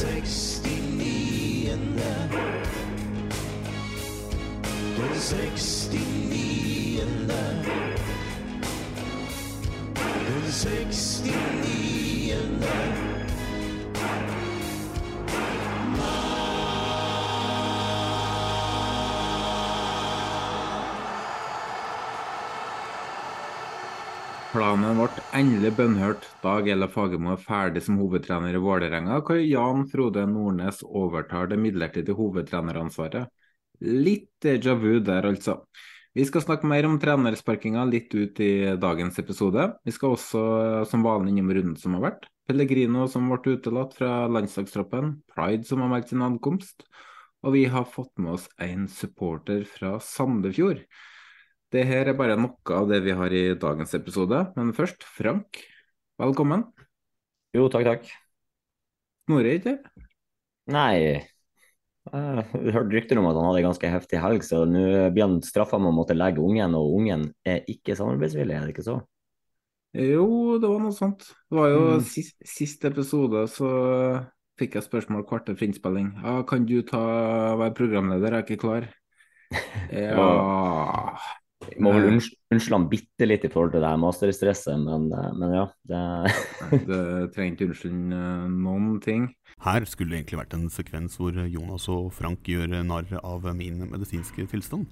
60 million. 60 million. 60 million. Planen ble endelig bønnhørt da Gela Fagermo er ferdig som hovedtrener i Vålerenga, hvor Jan Frode Nordnes overtar det midlertidige hovedtreneransvaret. Litt déjà vu der, altså. Vi skal snakke mer om trenersparkinga litt ut i dagens episode. Vi skal også som vanlig innom runden som har vært. Pellegrino som ble utelatt fra landslagstroppen. Pride som har meldt sin ankomst. Og vi har fått med oss en supporter fra Sandefjord. Det her er bare noe av det vi har i dagens episode. Men først, Frank. Velkommen. Jo, takk, takk. Snorre, ikke Nei, jeg hørte rykter om at han hadde en ganske heftig helg, så nå blir han straffa med å måtte legge ungen, og ungen er ikke samarbeidsvillig, er det ikke så? Jo, det var noe sånt. Det var jo Mm. sist, sist episode, så fikk jeg spørsmål kvarter for innspilling. Ja, kan du ta, være programleder, jeg er ikke klar. Ja Jeg må vel unns- unnskylde han bitte litt i forhold til det masterstresset, men, eh, men ja. Det, Det trenger ikke unnskylde eh, noen ting. Her skulle det egentlig vært en sekvens hvor Jonas og Frank gjør narr av min medisinske tilstand.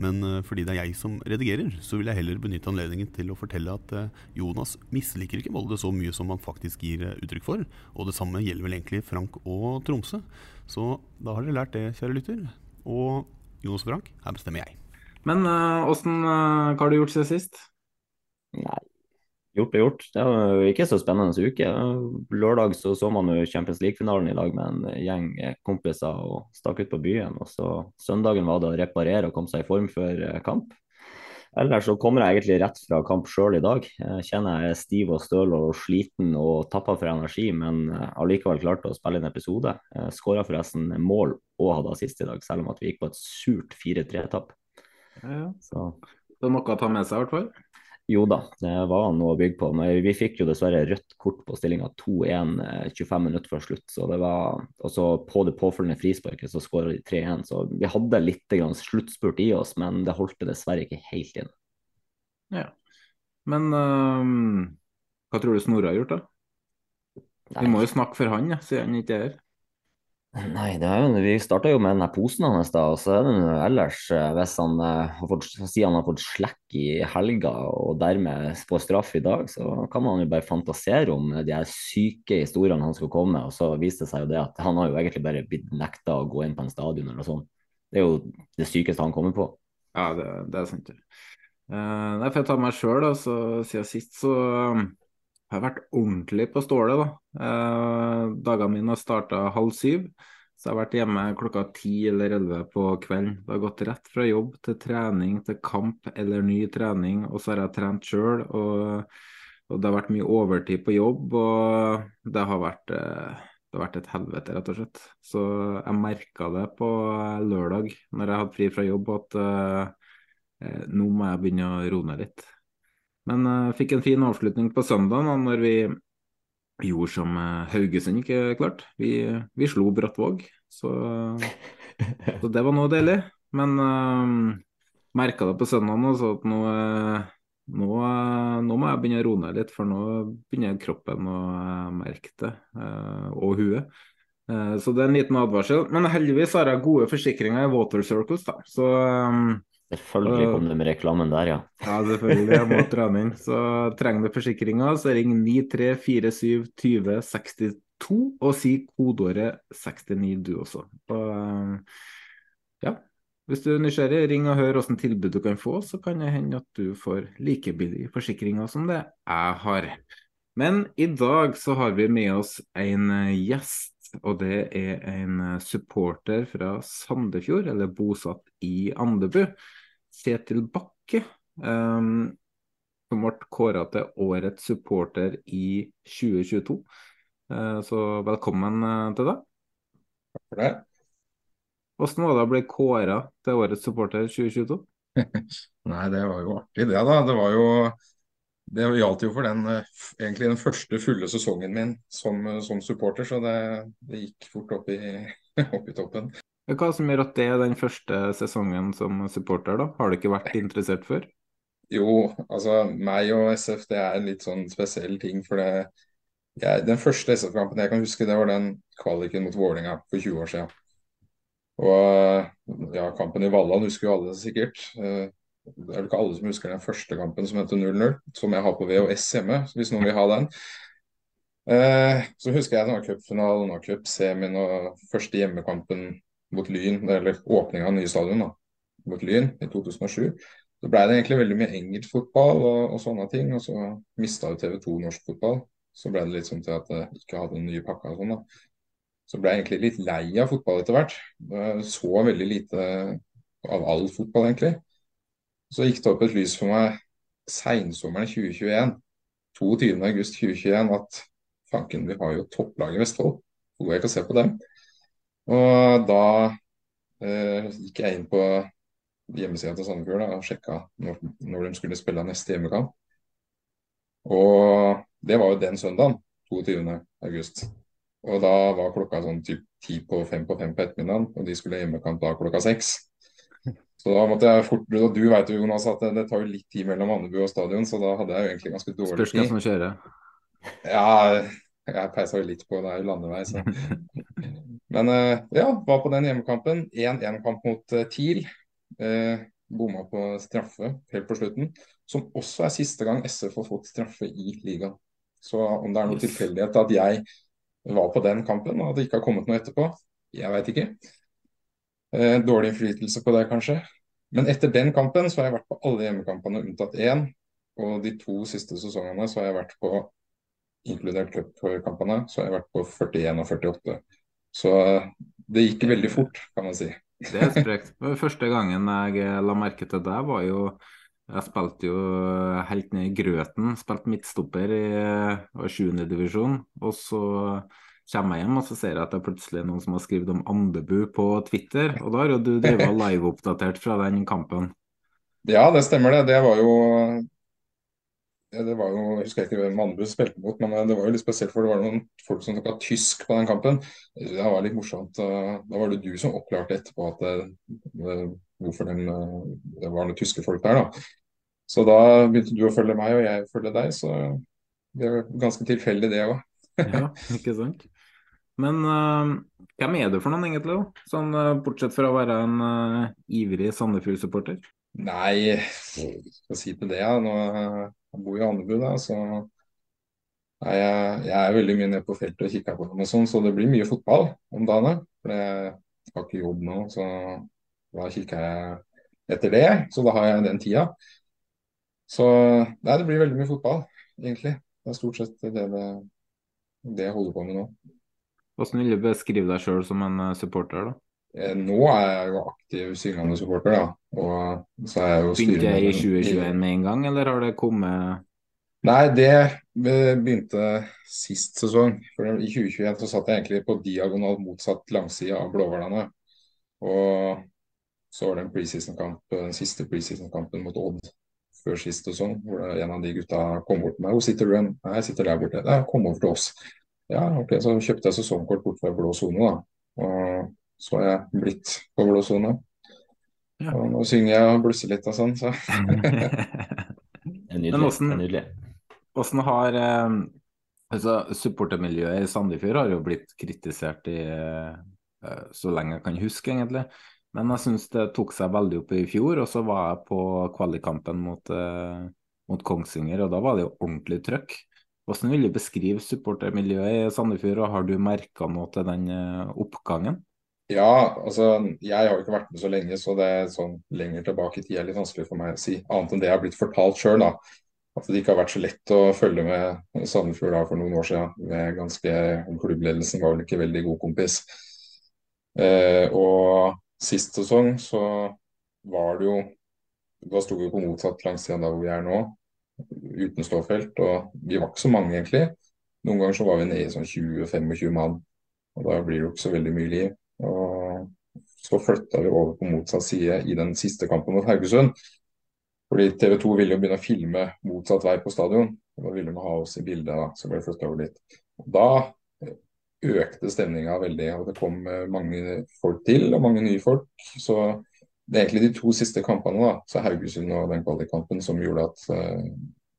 Men eh, fordi det er jeg som redigerer, så vil jeg heller benytte anledningen til å fortelle at Jonas misliker ikke Molde så mye som han faktisk gir uttrykk for. Og det samme gjelder vel egentlig Frank og Tromsø. Så da har dere lært det, kjære lytter. Og Jonas og Frank, her bestemmer jeg. Men eh, åssen uh, Hva har du gjort siden sist? nei, gjort er gjort. Det var jo ikke så spennende uke. Lørdag så, så man jo Champions League-finalen i lag med en gjeng kompiser og stakk ut på byen. Og så søndagen var det å reparere og komme seg i form før eh, kamp. Ellers så kommer jeg egentlig rett fra kamp sjøl i dag. Jeg kjenner jeg er stiv og støl og sliten og tappa for energi, men eh, allikevel klarte å spille en episode. Skåra forresten mål og hadde assist i dag, selv om at vi gikk på et surt 4-3-tap. Ja, Så det er noe å ta med seg, i hvert fall. jo da, det var noe å bygge på. Men vi fikk jo dessverre rødt kort på stillinga 2-1 eh, 25 minutter før slutt. så det var, Og så på det påfølgende frisparket så skåra de 3-1. Så vi hadde litt grann sluttspurt i oss, men det holdt dessverre ikke helt inn. Ja. Men eh, hva tror du Snorre har gjort, da? Vi må jo snakke for han, ja, siden han ikke er her. Nei, jo, vi starta jo med den posen hans, da, og så er det nå ellers eh, Hvis han eh, har fått, sier han har fått slekk i helga og dermed får straff i dag, så kan man jo bare fantasere om de her syke historiene han skal komme med. Og så viste det seg jo det at han har jo egentlig bare blitt nekta å gå inn på en stadion eller noe sånt. Det er jo det sykeste han kommer på. Ja, det, det er sant. det. Uh, nei, for jeg tar meg sjøl, så siden sist så har vært ordentlig på stålet, da. Eh, dagene mine har starta halv syv, så jeg har vært hjemme klokka ti eller elleve på kvelden. Det har gått rett fra jobb til trening til kamp eller ny trening, og så har jeg trent sjøl. Og, og det har vært mye overtid på jobb, og det har vært eh, det har vært et helvete, rett og slett. Så jeg merka det på lørdag, når jeg hadde fri fra jobb, at eh, eh, nå må jeg begynne å roe ned litt. Men jeg fikk en fin avslutning på søndag da, når vi gjorde som eh, Haugesund ikke klarte. Vi, vi slo Brattvåg, så, så det var noe deilig. Men uh, merka det på søndag også så at nå, eh, nå, eh, nå må jeg begynne å roe ned litt, for nå begynner kroppen å eh, merke det, eh, og huet. Eh, så det er en liten advarsel. Men heldigvis har jeg gode forsikringer i Water Circles, da. Så Selvfølgelig kom det med reklamen der, ja. Ja, selvfølgelig. Jeg må inn. Så trenger du forsikringa, så ring 9347 20 62 og si kodeåret 69 du også. Og, um, ja, hvis du er nysgjerrig, ring og hør hvilket tilbud du kan få, så kan det hende at du får like billige forsikringer som det jeg har. Men i dag så har vi med oss en gjest, og det er en supporter fra Sandefjord, eller bosatt i Andebu. Kjetil Bakke, um, som ble kåra til årets supporter i 2022. Uh, så velkommen uh, til deg. Takk for det. Hvordan var det å bli kåra til årets supporter 2022? Nei, det var jo artig det, da. Det var jo det gjaldt jo for den, egentlig den første fulle sesongen min som, som supporter, så det, det, gikk fort opp i, opp i toppen. Hva som gjør at det er den første sesongen som supporter, da? Har du ikke vært interessert før? Jo, altså meg og SF det er en litt sånn spesiell ting. For det, jeg, den første SF-kampen jeg kan huske, det var den kvaliken mot Vålerenga for 20 år siden. Og ja, kampen i Valland husker jo alle sikkert. Det er vel ikke alle som husker den første kampen som heter 0-0, som jeg har på VHS hjemme, hvis noen vil ha den. Eh, så husker jeg denne cupfinalen og cupsemien og første hjemmekampen mot Lyn, eller åpninga av nye stadion da, mot Lyn i 2007. Så ble det egentlig veldig mye engelsk fotball og, og sånne ting. Og så mista jo TV 2 norsk fotball. Så ble det litt sånn til at det ikke hadde den nye pakka og sånn. da. Så ble jeg egentlig litt lei av fotball etter hvert. Så veldig lite av all fotball, egentlig. Så gikk det opp et lys for meg seinsommeren 2021, 22.8.2021, at fanken, vi har jo topplaget i Vestfold. Hvor går jeg ikke og se på dem? Og da eh, gikk jeg inn på hjemmesida til Sandefjord og sjekka når, når, de skulle spille neste hjemmekamp. Og det var jo den søndagen, 22.8. Og da var klokka sånn typ ti på fem på fem på ettermiddagen, og de skulle ha hjemmekamp da klokka seks. Så da måtte jeg fort, og Du vet jo Jonas at det, det tar jo litt tid mellom Andebu og stadion, så da hadde jeg jo egentlig ganske dårlig tid. Spørs hvem som kjører. Ja, jeg peisa jo litt på, det er jo landevei, så. Men ja, var på den hjemmekampen. 1-1-kamp mot TIL. Eh, bomma på straffe helt på slutten. Som også er siste gang SF har fått straffe i ligaen. Så om det er noe tilfeldighet at jeg var på den kampen, og at det ikke har kommet noe etterpå, jeg veit ikke. Eh, dårlig innflytelse på det, kanskje. Men etter den kampen så har jeg vært på alle hjemmekampene unntatt én. Og de to siste sesongene så har jeg vært på, inkludert cupkampene, så har jeg vært på 41 og 48. Så det gikk veldig fort, kan man si. Det er sprekt. Første gangen jeg la merke til deg, var jo Jeg spilte jo helt ned i grøten. Spilte midtstopper i 7. divisjon. Og så kommer jeg hjem og så ser jeg at det er plutselig noen som har skrevet om Andebu på Twitter. Og da har jo du drevet liveoppdatert fra den kampen. Ja, det stemmer det. Det var jo ja, det var jo, Jeg husker ikke hvem andre spilte mot, men det var jo litt spesielt. For det var noen folk som snakka tysk på den kampen. Det var litt morsomt. Da var det du som oppklarte etterpå at det, hvorfor den, det var noen tyske folk der. da. Så da begynte du å følge meg, og jeg følge deg. Så det er ganske tilfeldig, det òg. ja, ikke sant. Men uh, hvem er du for noen, egentlig? da? Sånn, uh, Bortsett fra å være en uh, ivrig Sandefjord-supporter? Nei, hva skal jeg si til det? Ja. Nå, jeg bor i Andebu, da, så nei, jeg, jeg, er veldig mye nede på feltet og kikker på dem og sånn, så det blir mye fotball om dagene. For jeg har ikke jobb nå, så da kikker jeg etter det. Så da har jeg den tida. Så nei, det blir veldig mye fotball, egentlig. Det er stort sett det, det, det jeg holder på med nå. Hvordan vil du beskrive deg sjøl som en supporter, da? Eh, nå er jeg jo aktiv syngende supporter, da. Og så er jeg jo Begynte jeg i 2021 med en gang, eller har det kommet Nei, det begynte sist sesong. For I 2021 så satt jeg egentlig på diagonalt motsatt langside av Blåhvalene. Og så var det en preseason-kamp, den siste preseason-kampen mot Odd før sist sesong, hvor en av de gutta kom bort til meg. 'Hvor sitter du hen?' 'Nei, jeg sitter der borte.' kom over til oss.' Ja, ok, Så kjøpte jeg sesongkort bort fra blå sone, da. Og så har jeg blitt på blå sone. Ja. Og nå synger jeg og blusser litt og sånn, så Det er nydelig. Men hvordan, det er nydelig. hvordan har eh, altså, Supportermiljøet i Sandefjord har jo blitt kritisert i eh, så lenge jeg kan huske, egentlig. Men jeg syns det tok seg veldig opp i fjor. Og så var jeg på kvalikkampen mot, eh, mot Kongsvinger, og da var det jo ordentlig trøkk. Hvordan vil du beskrive supportermiljøet i Sandefjord, og har du merka noe til den eh, oppgangen? Ja, altså jeg har jo ikke vært med så lenge, så det er sånn lenger tilbake i tid er litt vanskelig for meg å si. Annet enn det jeg har blitt fortalt sjøl, da. At det ikke har vært så lett å følge med Sandefjord for noen år siden. Med ganske, Klubbledelsen var vel ikke veldig god kompis. Eh, og sist sesong så var det jo Da sto vi på motsatt langside av hvor vi er nå, uten ståfelt. Og vi var ikke så mange, egentlig. Noen ganger så var vi nede i sånn 20-25 mann. Og da blir det jo ikke så veldig mye liv. Og så flytta vi over på motsatt side i den siste kampen mot Haugesund. Fordi TV 2 ville jo begynne å filme motsatt vei på stadion. og Da ville de ha oss i bildet, da, så ble vi flytta over dit. Og da økte stemninga veldig, og det kom eh, mange folk til, og mange nye folk. Så det er egentlig de to siste kampene, da, så Haugesund og den kvalikkampen, som gjorde at uh,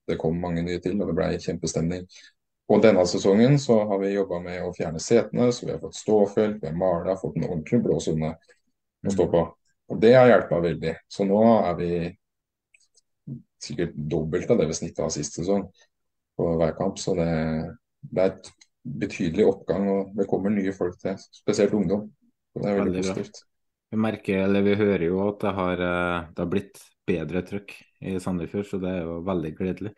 det kom mange nye til, og det ble kjempestemning. Og denne sesongen så har vi jobba med å fjerne setene, så vi har fått ståfelt, vi har mala, fått en ordentlig blå sone å stå på. Og det har hjulpet veldig. Så nå er vi sikkert dobbelt av det vi snittet av sist sesong på hver kamp. Så det, det er et betydelig oppgang, og det kommer nye folk til, spesielt ungdom. Så det er veldig, veldig positivt. Vi merker, eller vi hører jo at det har, eh, det har blitt bedre trøkk i Sandefjord, så det er jo veldig gledelig.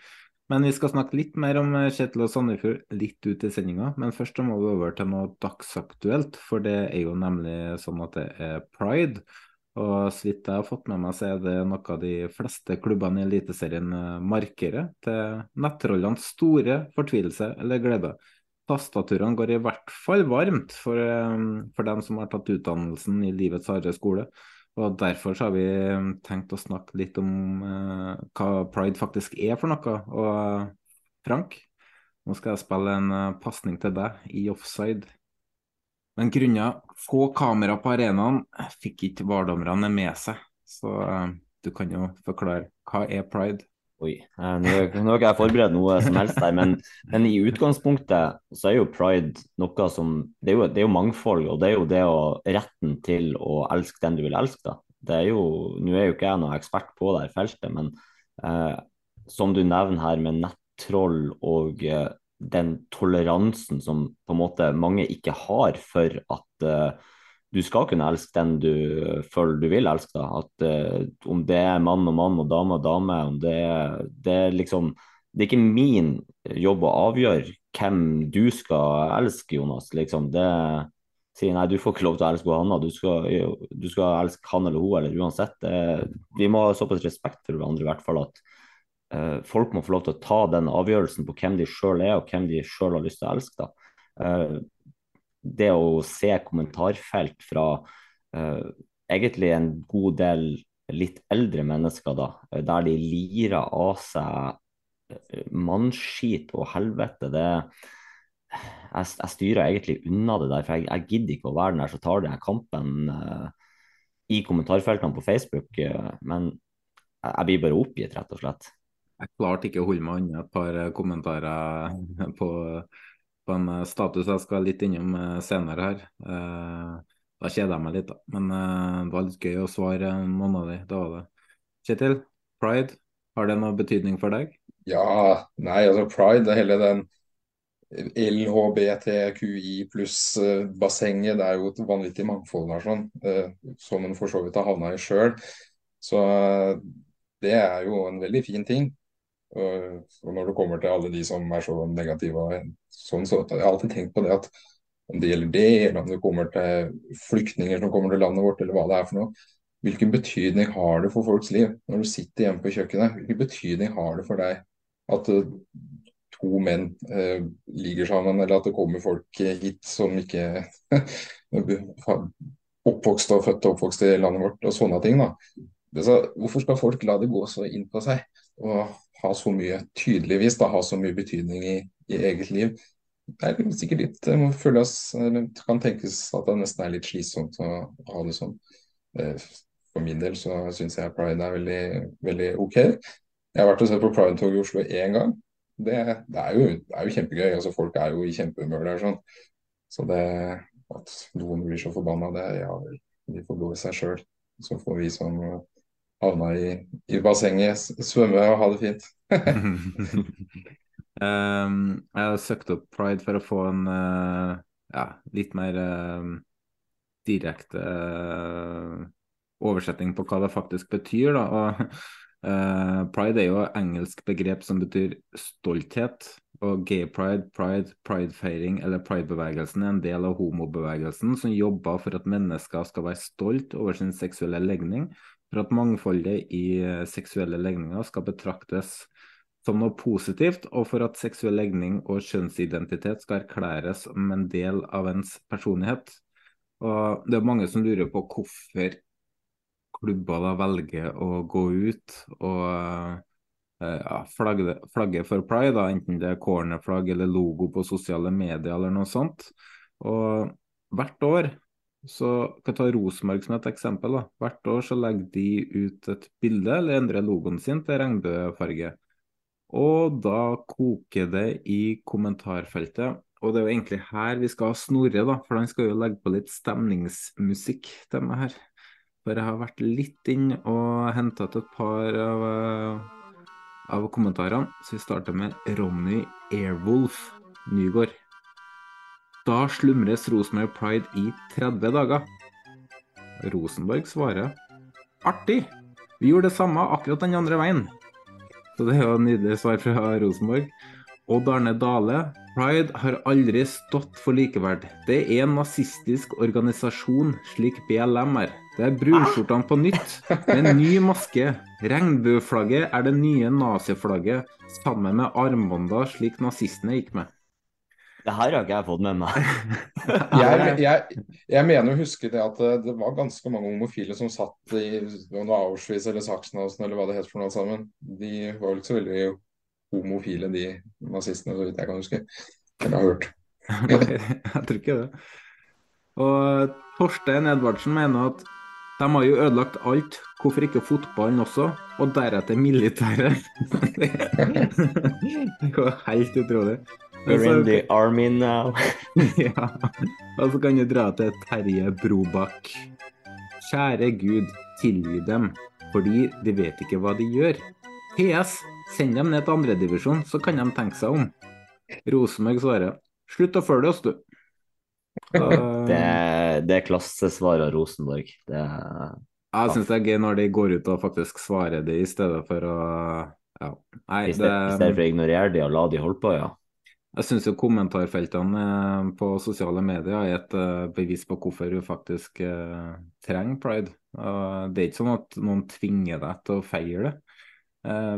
Men vi skal snakke litt mer om eh, Kjetil og Sandefjord litt ut i sendinga. Men først må vi over til noe dagsaktuelt, for det er jo nemlig sånn at det er pride. Og så vidt jeg har fått med meg, så er det noe av de fleste klubbene i Eliteserien eh, markerer, til nettrollenes store fortvilelse eller glede. Tastaturene går i hvert fall varmt for, eh, for dem som har tatt utdannelsen i livets harde skole. Og Derfor så har vi um, tenkt å snakke litt om uh, hva pride faktisk er for noe. Og uh, Frank, nå skal jeg spille en uh, pasning til deg i offside. Men grunnet få kamera på arenaen fikk ikke VAR-dommerne med seg. Så uh, du kan jo forklare hva er pride? Oi, eh, nå har ikke jeg forberedt noe som helst der, men, men, i utgangspunktet så er jo pride noe som Det er jo, det er jo mangfold, og det er jo det å retten til å elske den du vil elske. da. Det er jo, Nå er jo ikke jeg noen ekspert på det feltet, men eh, som du nevner her med nettroll og eh, den toleransen som på en måte mange ikke har for at eh, du skal kunne elske den du føler du vil elske. Da. At uh, Om det er mann og mann og dame og dame, om det, det er liksom Det er ikke min jobb å avgjøre hvem du skal elske, Jonas. Liksom. Det sier nei, du får ikke lov til å elske Hanna, du skal, du skal elske han eller hun, eller uansett. Det, vi må ha såpass respekt for hverandre i hvert fall at uh, folk må få lov til å ta den avgjørelsen på hvem de sjøl er, og hvem de sjøl har lyst til å elske. da. Uh, det å se kommentarfelt fra uh, egentlig en god del litt eldre mennesker, da, der de lirer av seg uh, mannskit og helvete, det jeg, jeg, styrer egentlig unna det der, for jeg, jeg gidder ikke å være den der som tar den kampen uh, i kommentarfeltene på Facebook. men jeg, jeg blir bare oppgitt, rett og slett. Jeg klarte ikke å holde meg unna et par kommentarer på på en eh, status jeg skal litt innom eh, senere her. Eh, da kjeder jeg meg litt, da. Men det var litt gøy å svare noen av de. Det var det. Kjetil, pride, har det noe betydning for deg? Ja, nei, altså pride, hele den LHBTQI pluss-bassenget, det er jo et vanvittig mangfold der, sånn, som en for så vidt har havna i sjøl. Så det er jo en veldig fin ting. Og når det kommer til alle de som er så negative, sånn, så jeg har alltid tenkt på det at om det gjelder det, eller om det kommer til flyktninger som kommer til landet vårt, eller hva det er for noe. Hvilken betydning har det for folks liv når du sitter hjemme på kjøkkenet? Hvilken betydning har det for deg at uh, to menn eh, ligger sammen, eller at det kommer folk hit som ikke oppvokst og født og oppvokst i landet vårt, og sånne ting. da. Så, hvorfor skal folk la det gå så inn på seg? Og ha så mye tydeligvis da, ha så mye betydning i, i eget liv. Det er sikkert litt, det må føles, det kan tenkes at det nesten er litt slitsomt å ha det sånn. Eh, for min del så syns jeg pride er veldig, veldig OK. Jeg har vært og sett på Pride-tog i Oslo én gang. det, det, er jo, det, er jo, kjempegøy. altså Folk er jo i kjempehumør der. sånn. Så det at noen blir så forbanna, det ja, de får gå i seg sjøl. Så får vi som havna i, i bassenget, svømme og ha det fint. um, jeg har søkt opp Pride for å få en uh, ja, litt mer uh, direkte uh, oversetting på hva det faktisk betyr. Da. Og, pride er jo engelsk begrep som betyr stolthet. Og gay pride, pride, pridefeiring eller pridebevegelsen er en del av homobevegelsen som jobber for at mennesker skal være stolt over sin seksuelle legning for at mangfoldet i eh, seksuelle legninger skal betraktes som noe positivt, og for at seksuell legning og kjønnsidentitet skal erklæres som en del av ens personlighet. Og Det er mange som lurer på hvorfor klubber da velger å gå ut og uh, ja, flagge, flagge, for pride, da, enten det er cornerflagg eller logo på sosiale medier eller noe sånt. Og hvert år så kan ta Rosenborg som et eksempel. da. Hvert år så legger de ut et bilde eller endrer logoen sin til regnbuefarge. Og da koker det i kommentarfeltet. Og det er jo egentlig her vi skal ha Snorre, da, for han skal jo legge på litt stemningsmusikk til meg her. For jeg har vært litt inn og henta ut et par av, av kommentarene. Så vi starter med Ronny Airwolf Nygård. Da slumres Rosenborg Pride i 30 dager. Rosenborg svarer artig, vi gjorde det samme akkurat den andre veien. Så det er jo nydelig svar fra Rosenborg. Odd Arne Dale. Pride har aldri stått for likeverd. Det er en nazistisk organisasjon, slik BLM er. Det er brunskjortene på nytt, med en ny maske. Regnbueflagget er det nye naziflagget, sammen med armbånder slik nazistene gikk med. Det her har ikke jeg fått med meg. jeg, jeg, jeg, mener å huske det at eh, det var ganske mange homofile som satt i Auschwitz eller Sachsenhausen eller hva det het for noe sammen. De var vel ikke så veldig homofile, de nazistene, så vidt jeg kan huske. Eller har hørt. jeg tror ikke det. Og Torstein Edvardsen mener at de har jo ødelagt alt, hvorfor ikke fotballen også? Og deretter militæret. det var helt utrolig. We're in the army now. ja. Og så kan du dra til Terje Brobakk. Kjære Gud, tilgi dem, fordi de vet ikke hva de gjør. PS. Send dem ned til andredivisjon, så kan de tenke seg om. Rosenborg svarer slutt å følge oss, du. Uh... det, det er klassesvaret av Rosenborg. Det er... Jeg syns det er gøy når de går ut og faktisk svarer det, i stedet for å ja. Nei, I stedet for å ignorere de og la de holde på, ja. Jeg syns jo kommentarfeltene eh, på sosiale medier er et uh, bevis på hvorfor du faktisk uh, trenger pride. Det er ikke sånn at noen tvinger deg til å feire det.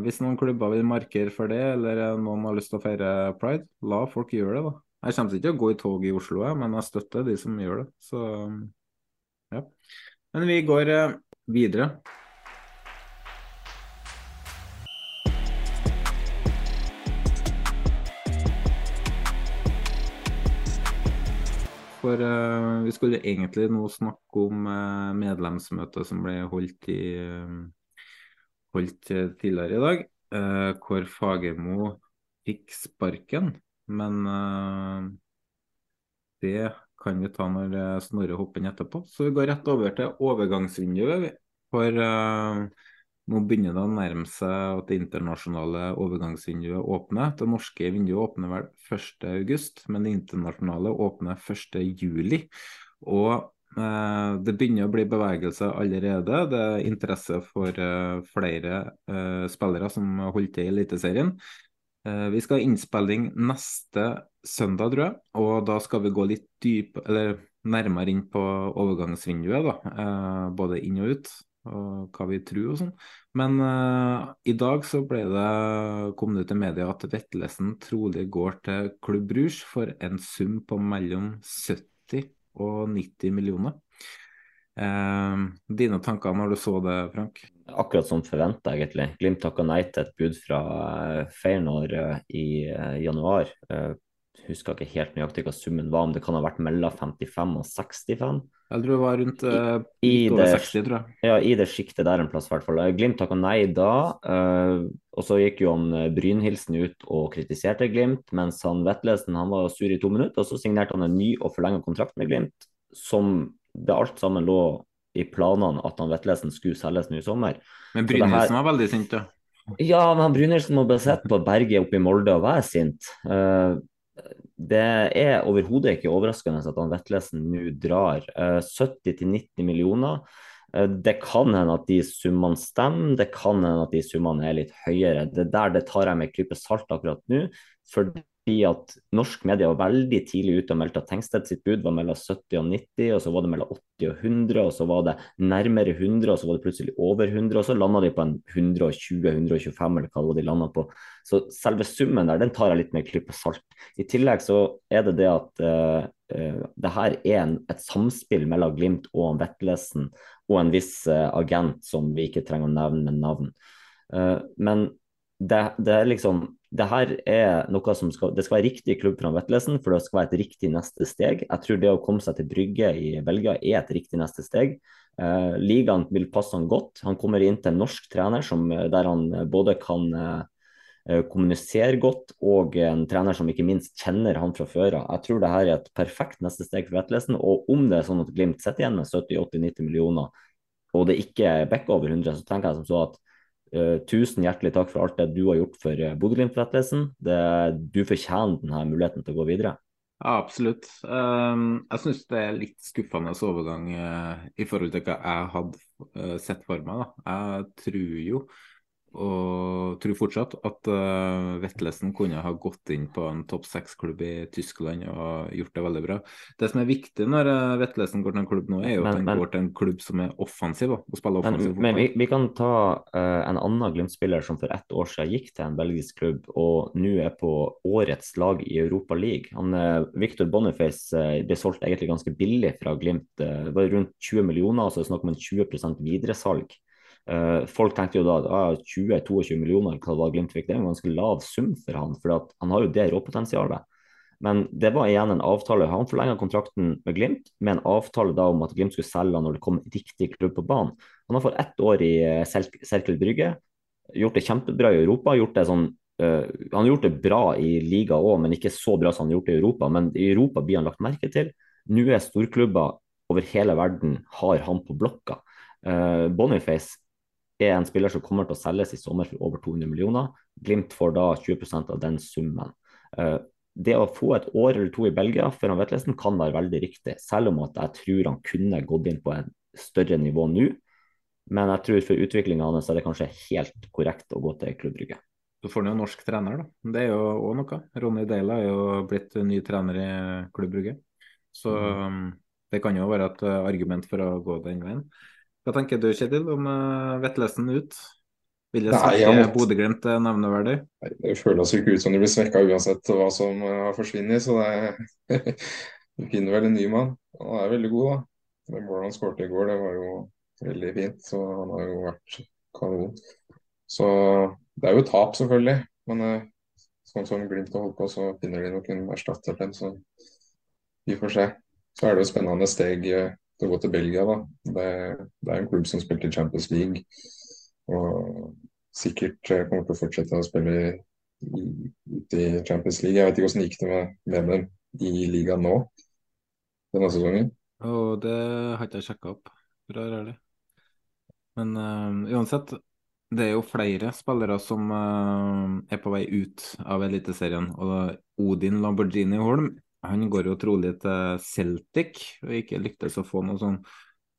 Hvis noen klubber vil markere for det, eller noen har lyst til å feire pride, la folk gjøre det. da. Jeg kommer ikke til å gå i tog i Oslo, men jeg støtter de som gjør det. Så ja. Men vi går videre. For uh, vi skulle egentlig nå snakke om uh, medlemsmøtet som ble holdt, i, uh, holdt tidligere i dag, hvor Fagermo fikk sparken. Men det kan vi ta når Snorre hopper inn etterpå. Så vi går rett over til overgangsvinduet. For nå begynner det å nærme seg at det internasjonale overgangsvinduet åpner. Det norske vinduet åpner vel 1.8, men det internasjonale åpner 1.7. Og eh, det begynner å bli bevegelse allerede. Det er interesse for eh, flere eh, spillere som holder til i Eliteserien. Eh, vi skal ha innspilling neste søndag, tror jeg. Og da skal vi gå litt dyp, eller nærmere inn på overgangsvinduet. da, eh, Både inn og ut og hva vi tror og sånn. Men uh, i dag så ble det, kom det ut i media at Vetlesen trolig går til Klubb Rouge for en sum på mellom 70 og 90 millioner. Uh, dine tanker når du så det, Frank? Akkurat som forventa, egentlig. Glimt takka nei til et bud fra uh, Feyenoord i januar husker ikke helt nøyaktig hva summen var, om det kan ha vært mellom 55 og 65. Jeg tror det var rundt uh, I i over det- 60, tror jeg. Ja, i det sjiktet der en plass, i hvert fall. Glimt takka nei da, Uh, og så gikk jo han Brynhilsen ut og kritiserte Glimt, mens han Vetlesen han var sur i to minutter, og så signerte han en ny og forlenga kontrakt med Glimt, som det alt sammen lå i planene at han Vetlesen skulle selges nå i sommer. Men Brynhilsen her- var veldig sint, da. Ja, men Brynildsen må bare sitte på berget oppe i Molde og være sint. Eh, det er overhodet ikke overraskende at han Vetlesen nå drar. Eh, 70-90 millioner. Eh, Det kan hende at de summene stemmer, det kan hende at de summene er litt høyere. Det der det tar jeg med en klype salt akkurat nå, fordi at norsk media var veldig tidlig ute og meldte at Tengsted sitt bud var mellom 70 og 90, og så var det mellom 80 og 100, og så var det nærmere 100, og så var det plutselig over 100, og så landa de på en 120-125, eller hva de landa på. Så selve summen der, den tar jeg litt med en klype salt. I tillegg så er det det at uh, uh, det her er en, et samspill mellom Glimt og Vettlesen, og en viss uh, agent som vi ikke trenger å nevne med navn. Men det, det er liksom det her er noe som skal, det skal være riktig klubb fra Vetlesen, for det skal være et riktig neste steg. Jeg tror det å komme seg til Brygge i Belgia er et riktig neste steg. Eh, ligaen vil passe han godt. Han kommer inn til en norsk trener som, der han både kan eh, kommunisere godt, og en trener som ikke minst kjenner han fra før av. Jeg tror det her er et perfekt neste steg for Vetlesen. Og om det er sånn at Glimt sitter igjen med 70-80-90 millioner, og det ikke er over 100, så tenker jeg som så at tusen hjertelig takk for alt det du har gjort for uh, Bodø-Glimt-rettelsen. Du fortjener denne muligheten til å gå videre. Ja, absolutt. Um, jeg syns det er litt skuffende overgang uh, i forhold til hva jeg hadde sett for meg. Da. Jeg tror jo, og tror fortsatt, at uh, Vetlesen kunne ha gått inn på en topp seks-klubb i Tyskland og gjort det veldig bra. Det som er viktig når uh, Vetlesen går til en klubb nå, er jo Men- at han men- går til en klubb som er offensiv og spiller offensiv men vi, vi kan ta uh, en annen Glimt-spiller som for ett år siden gikk til en belgisk klubb og nå er på årets lag i Europa League. Han, uh, Victor Boniface eh, ble solgt egentlig ganske billig fra Glimt. eh, det var rundt 20 millioner, altså snakk om en 20 videresalg. Eh, folk tenkte jo da at ah, 20-22 millioner, hva var Glimt fikk, det er en ganske lav sum for han, for han har jo det råpotensialet. Men det var igjen en avtale. Han forlenga kontrakten med Glimt med en avtale da om at Glimt skulle selge han når det kom riktig klubb på banen. Han har fått ett år i eh, Serkel Brygge, gjort det kjempebra i Europa. gjort det sånn Uh, Han har gjort det bra i liga òg, men ikke så bra som han har gjort det i Europa. Men i Europa blir han lagt merke til. Nå er storklubber over hele verden har han på blokka. Uh, Boniface er en spiller som kommer til å selges i sommer for over 200 millioner. Glimt får da 20% av den summen. Eh, det å få et år eller to i Belgia for han Vetlesen kan være veldig riktig, selv om at jeg tror han kunne gått inn på et større nivå nå. Men jeg tror for utviklinga hans er det kanskje helt korrekt å gå til Klubb Brygge. Så får han jo norsk trener, da. Det er jo òg noe. Ronny Deila er jo blitt ny trener i Klubb Brygge. Så um, det kan jo være et uh, argument for å gå den veien. Hva tenker du, Kjetil, om uh, Vettlesen ut? Vil det svekke Bodø-Glimt uh, nevneverdig? Nei, Det føles jo ikke ut som de blir svekka uansett hva som eh, har forsvunnet, så det Du finner vel en ny mann. Han er veldig god, da. Det målet han skåret i går, det var jo veldig fint. Så han har jo vært kanon. Så det er jo tap, selvfølgelig. Men uh, sånn som Glimt har holdt på, så finner de nok en erstatter til. Så vi får se. Så er det jo spennende steg eh, til å gå til Belgia, da. Det, det er en klubb som spilte i Champions League. Og sikkert eh, kommer til å fortsette å spille ut i Champions League. Jeg vet ikke hvordan det gikk det med, med dem i ligaen nå denne sesongen. Og det har ikke jeg sjekka opp, å være ærlig. Men øh, uansett, det er jo flere spillere som uh, er på vei ut av Eliteserien. Og Odin Lamborghini Holm han går jo trolig til Celtic, og ikke lyktes å få noe sånn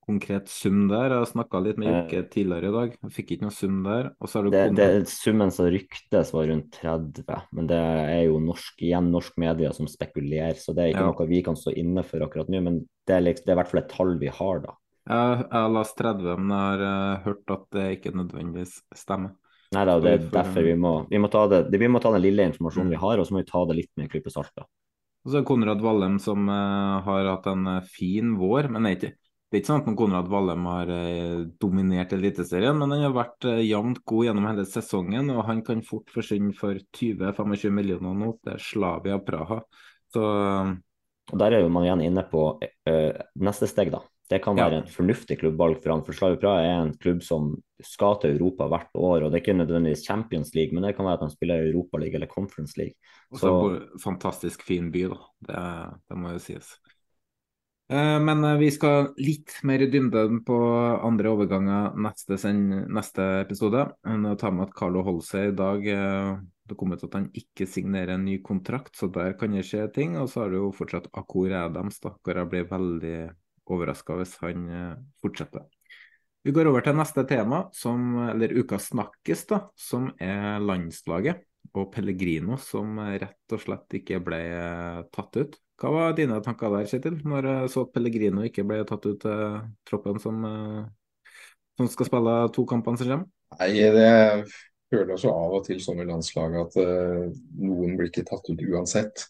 konkret sum der. Jeg snakka litt med Jokke tidligere i dag, jeg fikk ikke noe sum der. Det, det, summen som ryktes var rundt 30, men det er jo norsk, igjen norsk media som spekulerer, så det er ikke Ja. noe vi kan stå inne for akkurat nå. Men det er, liksom, det er i hvert fall et tall vi har, da. Jeg, jeg har lest 30, men jeg har uh, hørt at det ikke nødvendigvis stemmer. Nei da, det er derfor vi må, vi må, ta det, det- vi må ta den lille informasjonen Mm. vi har, og så må vi ta det litt med en klype salt. da. Og så er Konrad Vallem som eh, har hatt en eh, fin vår, men det er ikke sånn at Konrad Vallem har eh, dominert Eliteserien, men han har vært jevnt god gjennom hele sesongen, og han kan fort forsvinne for 20-25 millioner nå til Slavia Praha. Så og Der er jo man igjen inne på neste steg, da. Det kan være Ja. en fornuftig klubbvalg for han. For Slavia Praha er en klubb som skal til Europa hvert år. og Det er ikke nødvendigvis Champions League, men det kan være at han spiller i Europa League eller Conference League. Og så fantastisk fin by, da. Det, det må jo sies. Eh, Men eh, vi skal litt mer i dybden på andre overganger neste, sen- neste episode. Nå jeg tar med at Carlo Holse i dag eh, Det kom ut at han ikke signerer en ny kontrakt, så der kan det skje ting. Og så har du jo fortsatt Akor Adams, da, hvor jeg blir veldig overraska hvis han eh, fortsetter. Vi går over til neste tema, som, eller ukas snakkes, da, som er landslaget og Pellegrino, som rett og slett ikke ble eh, tatt ut. Hva var dine tanker der, Kjetil, når jeg så at Pellegrino ikke ble tatt ut til troppen som, eh, som skal spille to kampene som kommer? Nei, det føler også av og til sånn i landslaget at eh, noen blir ikke tatt ut uansett.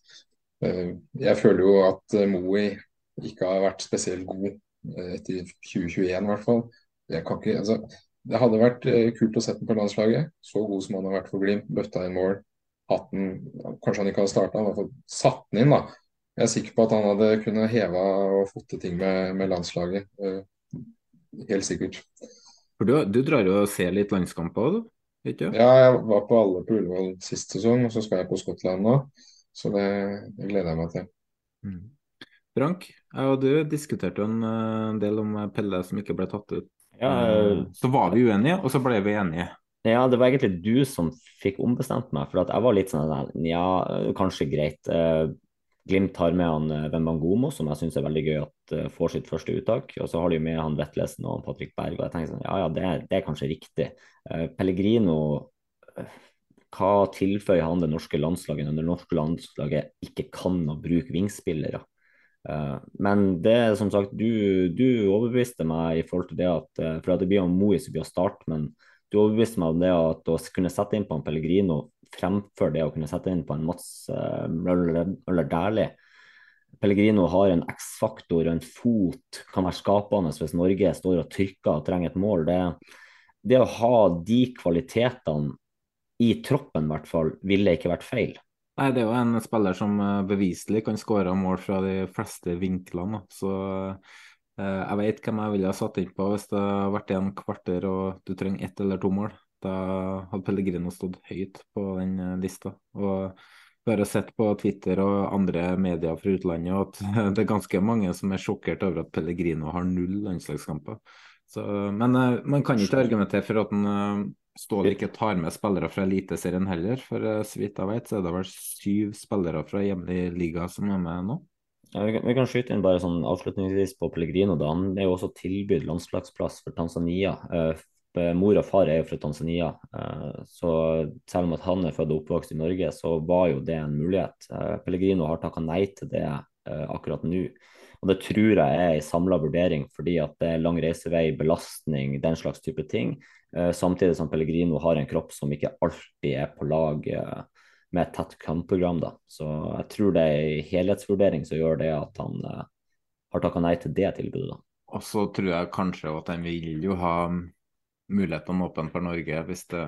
Eh, jeg føler jo at Moe ikke har vært spesielt god eh, etter 2021 i hvert fall. Ikke, altså, det hadde vært eh, kult å sette den på landslaget. Så god som han har vært for Glimt. Bøtta inn mål. Hatt den, kanskje han ikke hadde starta, han har fått satt den inn. da. Jeg er sikker på at han hadde kunnet heva og fått til ting med, med landslaget. eh, helt sikkert. For du, du drar jo og ser litt landskamper du? Ikke? Ja, jeg var på alle på Ullevål sist sesong, og så skal jeg på Skottland nå. Så det, det gleder jeg meg til. Mm. Frank, jeg og du diskuterte jo en eh, del om Pelle som ikke ble tatt ut. Ja, Eh, Så var vi uenige, og så ble vi enige. Ja, det var egentlig du som fikk ombestemt meg, for at jeg var litt sånn ja, kanskje greit. Eh, Glimt har med han eh, Wembangomo, som jeg syns er veldig gøy at eh, får sitt første uttak. Og så har de med han Vetlesen og han Patrick Berg, og jeg tenker sånn, ja ja, det er, det er kanskje riktig. Eh, Pellegrino, eh, hva tilføyer han det norske landslaget når det norske landslaget ikke kan å bruke vingspillere? Eh, men det som sagt, du, du overbeviste meg i forhold til det at eh, For det blir jo Moi som blir å starte, men du overbeviste meg om det at å kunne sette inn på en Pellegrino fremfor det å kunne sette inn på en Mats eller Møller Dæhlie. Pellegrino har en X-faktor en fot, kan være skapende hvis Norge står og trykker og trenger et mål. Det, det å ha de kvalitetene i troppen, i hvert fall, ville ikke vært feil. Nei, det er jo en spiller som eh, beviselig kan skåre mål fra de fleste vinklene. Så eh, jeg vet hvem jeg ville ha satt inn på hvis det hadde vært igjen kvarter og du trenger ett eller to mål. Da hadde Pellegrino stått høyt på den eh, lista. Og vi har sett på Twitter og andre medier fra utlandet at det er ganske mange som er sjokkert over at Pellegrino har null landslagskamper. Så, men man kan ikke argumentere for at han Ståle ikke tar med spillere fra Eliteserien heller, for eh, så vidt jeg vet, så er det vel syv spillere fra hjemlig liga som er med nå. Ja, vi, kan, vi kan skyte inn bare sånn avslutningsvis på Pellegrino. da. Han er jo også tilbudt landslagsplass for Tanzania. Eh, mor og far er jo fra Tanzania, eh, så selv om at han er født og oppvokst i Norge, så var jo det en mulighet. Eh, Pellegrino har takka nei til det eh, akkurat nå. Og Det tror jeg er en samla vurdering, fordi at det er lang reisevei, belastning, den slags type ting. Eh, samtidig som Pellegrino har en kropp som ikke alltid er på lag eh, med et tett kampprogram. da. Så jeg tror det er en helhetsvurdering som gjør det at han eh, har takka nei til det tilbudet. Og så tror jeg kanskje at han vil jo ha mulighetene åpne for Norge hvis det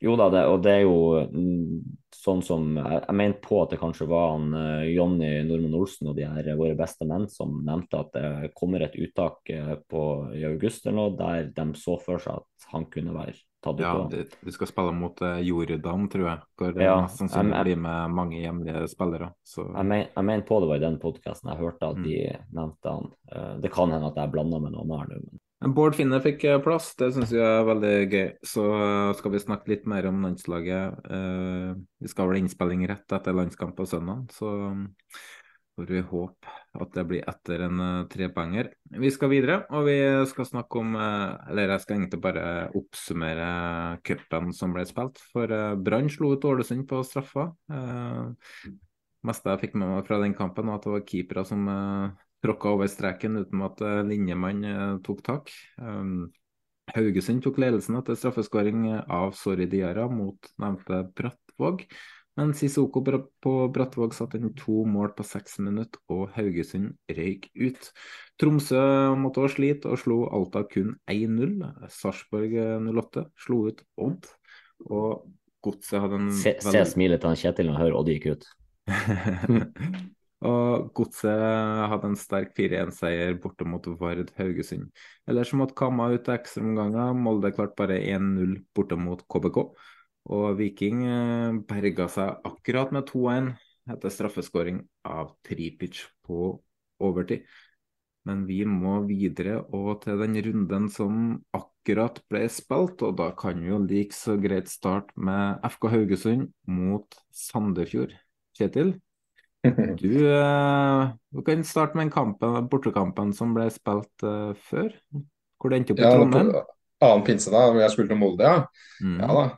Jo da, det, og det er jo mm, sånn som Jeg, jeg mente på at det kanskje var han eh, Jonny Normann Olsen og de her våre beste menn som nevnte at det kommer et uttak eh, på, i august eller noe, der de så for seg at han kunne være tatt ut. Ja, de, skal spille mot eh, Jordan, tror jeg. Hvor det Ja, mest sannsynlig blir med mange hjemlige spillere. Så Jeg, men, mener på det var i den podkasten jeg hørte at de nevnte han. Eh, Det kan hende at jeg blanda med noen her nå, men Men Bård Finne fikk eh, plass, det syns jeg er veldig gøy. Så eh, skal vi snakke litt mer om landslaget. Eh, Vi skal vel innspilling rett etter landskamp på søndag, så um, får vi håpe at det blir etter en trepoenger. Vi skal videre, og vi skal snakke om Eller jeg skal egentlig bare oppsummere cupen som ble spilt. For Brann slo ut Ålesund på straffa. Det meste jeg fikk med meg fra den kampen, var at det var keepere som tråkka over streken uten at uh, linjemann eh, tok tak. Um, Haugesund tok ledelsen etter straffeskåring av Sorry Diara mot nevnte Brattvåg. Men Sissoko på Brattvåg satte inn to mål på seks minutter, og Haugesund røyk ut. Tromsø måtte også slite og slo Alta kun 1-0. Sarpsborg 08 slo ut Odd, og Godset hadde en Se, se smilet til Kjetil når han hører Odd gikk ut. og Godset hadde en sterk 4-1-seier borte mot Vard Haugesund. Ellers måtte Kamma ut til ekstraomganger. Molde klarte bare 1-0 borte mot KBK. Og Viking eh, berga seg akkurat med 2-1 etter straffeskåring av Tripic på overtid. Men vi må videre og til den runden som akkurat ble spilt, og da kan vi jo like så greit starte med FK Haugesund mot Sandefjord. Kjetil, du, eh, du kan starte med kampen, bortekampen som ble spilt uh, før. Hvor det endte opp i Trondheim. Ja, annen pinse, da, hvor jeg skulle til Molde, ja. Mm. Ja da.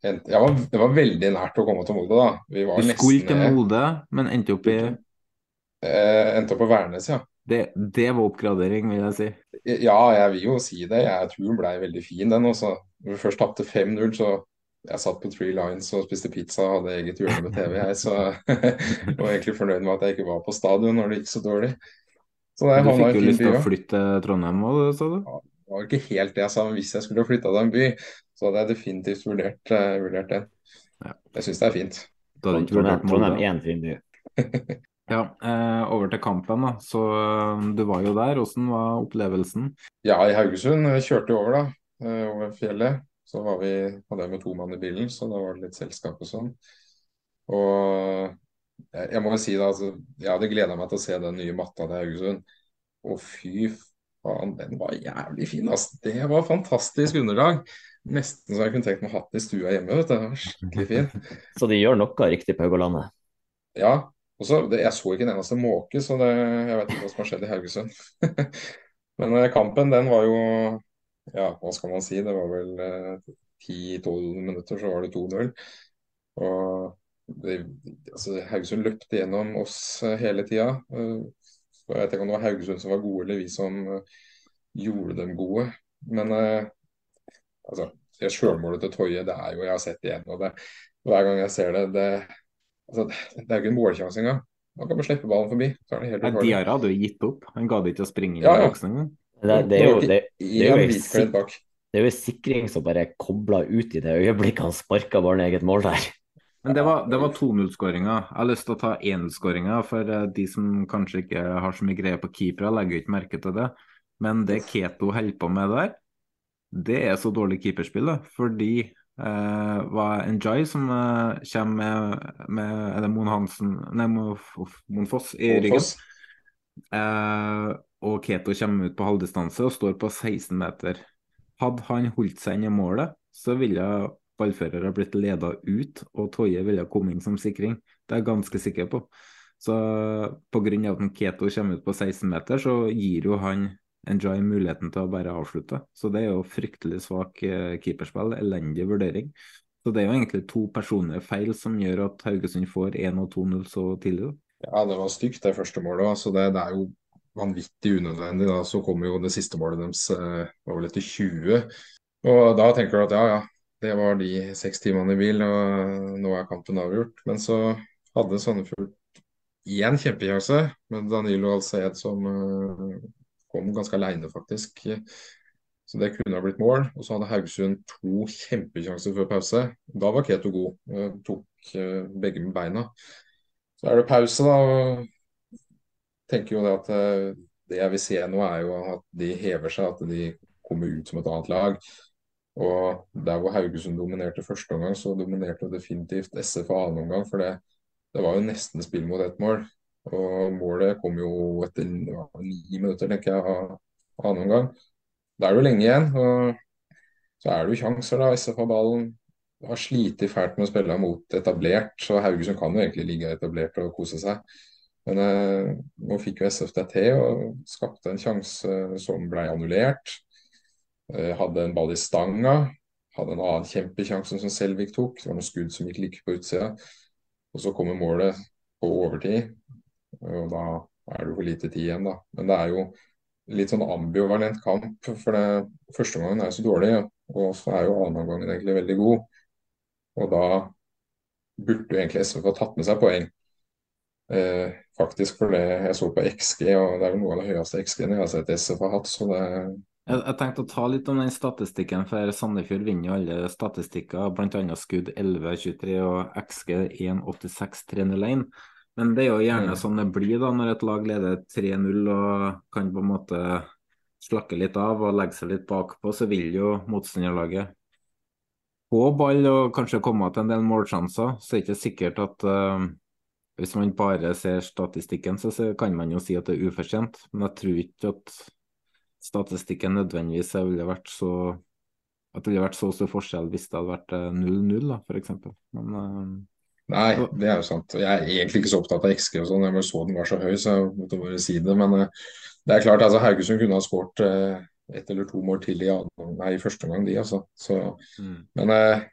Var, det var veldig nært å komme til Molde, da. du skulle til Molde, men endte opp i eh, Endte opp på Værnes, ja. Det, det, var oppgradering, vil jeg si. Ja, jeg vil jo si det. Jeg tror den ble veldig fin, den også. Når vi først tapte 5-0, så jeg satt på Three Lines og spiste pizza og hadde eget hjørne med TV, jeg. Så jeg var egentlig fornøyd med at jeg ikke var på stadion når det gikk så dårlig. Så du fikk jo lyst til å flytte til Trondheim òg, sa du? Ja, det var ikke helt det jeg sa, men hvis jeg skulle flytta til en by, så hadde jeg definitivt vurdert, uh, vurdert den. Ja. Jeg syns det er fint. Da hadde ikke vurdert Trondheim er en fin by. ja, eh, over til kampen. da. Så eh, Du var jo der. Hvordan var opplevelsen? Ja, i Haugesund kjørte jo over da, eh, over fjellet. Så var vi, hadde jeg med to mann i bilen, så da var det litt selskap og sånn. Og jeg, må jo si da, altså, jeg hadde gleda meg til å se den nye matta til Haugesund. Og fy faen, den var jævlig fin. Altså. Det var fantastisk underlag. Nesten så jeg kunne tenkt meg hatt den i stua hjemme. vet du. Det var skikkelig fin. så de gjør noe riktig på Haugalandet? Ja. og så, Jeg så ikke en eneste måke, så det, jeg vet ikke hva som har skjedd i Haugesund. Men eh, kampen, den var jo Ja, hva skal man si? Det var vel eh, 10-12 minutter, så var det 2-0. Og det, altså, Haugesund løpte gjennom oss eh, hele tida. Uh, jeg vet ikke om det var Haugesund som var gode, eller vi som uh, gjorde dem gode. Men eh, altså, det sjølmålet til Toje, det er jo Jeg har sett det igjen. og det, Hver gang jeg ser det Det, altså, det er jo ikke en målsjanse engang. Han kan bare slippe ballen forbi. så er det helt ja, Diarra hadde jo gitt opp. Han ga det ikke å springe inn ja. i boksen engang. Det, det, er jo, det, det, er jo, det er jo en sikring som bare kobla ut i det øyeblikket han sparka barnet eget mål der. Men det var, var 2-0-skåringa. Jeg har lyst til å ta 1-0-skåringa, for eh, de som kanskje ikke har så mye greie på keepere, legger jo ikke merke til det. Men det Keto holder på med der, det er så dårlig keeperspill, da, fordi eh, var Enjoy som eh, kommer med, med Er det Mon Hansen Nei, Mon Foss i ryggen. Eh, og Keto kommer ut på halvdistanse og står på 16 meter. Hadde han holdt seg inn i målet, så ville ballfører ha blitt leda ut, og Toje ville kommet inn som sikring. Det er jeg ganske sikker på. Så pga. at Keto kommer ut på 16 meter, så gir jo han Enjoy muligheten til å bare avslutte. Så det er jo fryktelig svak eh, keeperspill, elendig vurdering. Så det er jo egentlig to personlige feil som gjør at Haugesund får 1 og 2-0 så tidlig. Ja, det var stygt det første målet. Altså det, det, er jo vanvittig unødvendig. Da. Så kommer jo det siste målet deres eh, var vel etter 20. Og da tenker du at ja, ja, det var de seks timene i bil, og nå er kampen avgjort. Men så hadde Sandefjord én kjempekjanse med Danilo Alced som uh, kom ganske aleine, faktisk. Så det kunne ha blitt mål. Og så hadde Haugesund to kjempekjanser før pause. Da var Keto god. Tok eh, begge med beina. Så er det pause, da. Tenker jo det at eh, det jeg vil se nå, er jo at de hever seg. At de kommer ut som et annet lag. Og der hvor Haugesund dominerte første omgang, så dominerte definitivt SF annen omgang. For det, det var jo nesten spill mot ett mål. Og målet kom jo etter ja, ni minutter, tenker jeg, av annen omgang. Da er det jo lenge igjen. og Så er det jo sjanser, da. SF har ballen. Har slitt fælt med å spille mot etablert, så Haugesund kan jo egentlig ligge etablert og kose seg. Men eh, nå fikk jo SF det til og skapte en sjanse som ble annullert. Eh, hadde en ball i stanga. Hadde en annen kjempesjanse som Selvik tok. Det var noen skudd som gikk like på utsida. Og så kommer målet på overtid. Og da er det for lite tid igjen, da. Men det er jo litt sånn ambivalent kamp. For det, første gangen er jo så dårlig, og så er jo annen gangen egentlig veldig god. Og da burde jo egentlig SV få tatt med seg poeng. Eh, faktisk for det jeg så på XG, og det er jo noe av det høyeste XG-en jeg har sett SF har hatt. så det jeg, jeg tenkte å ta litt om den statistikken, for Sandefjord vinner jo alle statistikker, bl.a. skudd 11-23 og XG 1-86-301. Men det er jo gjerne Mm. sånn det blir da når et lag leder 3-0 og kan på en måte slakke litt av og legge seg litt bakpå, så vil jo motstanderlaget få ball og kanskje komme til en del målsjanser. Så det er ikke sikkert at eh, hvis man bare ser statistikken, så kan man jo si at det er ufortjent. Men jeg tror ikke at statistikken nødvendigvis ville vært så at det ville vært så stor forskjell hvis det hadde vært eh, 0-0, da, f.eks. Men uh, Nei, det er jo sant. Jeg er egentlig ikke så opptatt av XG og sånn, jeg bare så den var så høy, så jeg måtte bare si det. Men uh, det er klart, altså Haugesund kunne ha skåret uh, ett eller to mål til i, nei, i første omgang, de, altså. Så, mm. men eh,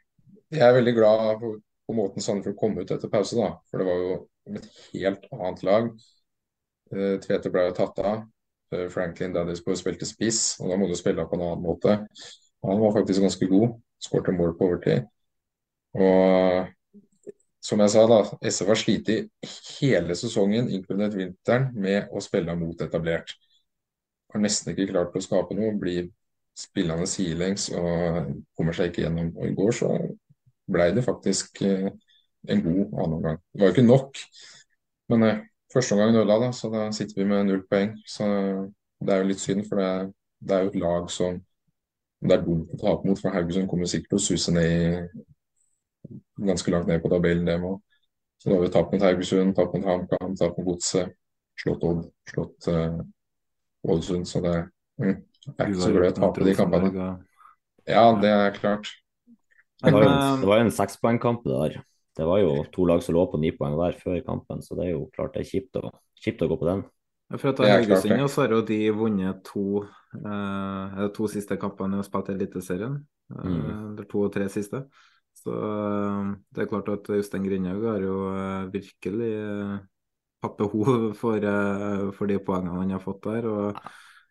jeg er veldig glad på, på måten Sandefjord kom ut etter pause, da. For det var jo et helt annet lag. Eh, Tvete ble jo tatt av. Eh, Franklin Daddisborg spilte spiss, og da må du spille på en annen måte. Han var faktisk ganske god. Skårte mål på overtid. Og som jeg sa, da, SF har slitt hele sesongen, inkludert vinteren, med å spille mot etablert. Har nesten ikke klart å skape noe. Blir spillende sidelengs og kommer seg ikke gjennom. Og i går så ble det faktisk eh, en god annen omgang. Det var jo ikke nok, men eh, første omgang nulla, da, så da sitter vi med null poeng. Så det er jo litt synd, for det, det er jo et lag som det er dumt å tape mot, for Haugesund kommer sikkert til å suse ned i ganske langt ned på tabellen, det må. Så da har vi tapt mot Haugesund, tapt mot HamKam, tapt mot Godset, slått Odd, slått uh, Ålesund. Så det, mm, det er ikke så gøy å tape de kampene. Ja, det er klart. Det var jo, Men, det var jo en sekspoengkamp det der. Det var jo to lag som lå på ni poeng hver før kampen, så det er jo klart det er kjipt å, kjipt å gå på den. For å ta Haugesund så har jo de vunnet to eh, to siste kampene de har spilt i Eliteserien. Eh, Mm. To og tre siste. Så eh, det er klart at Jostein Grindhaug har jo eh, virkelig eh, hatt behov for, eh, for de poengene han har fått der. Og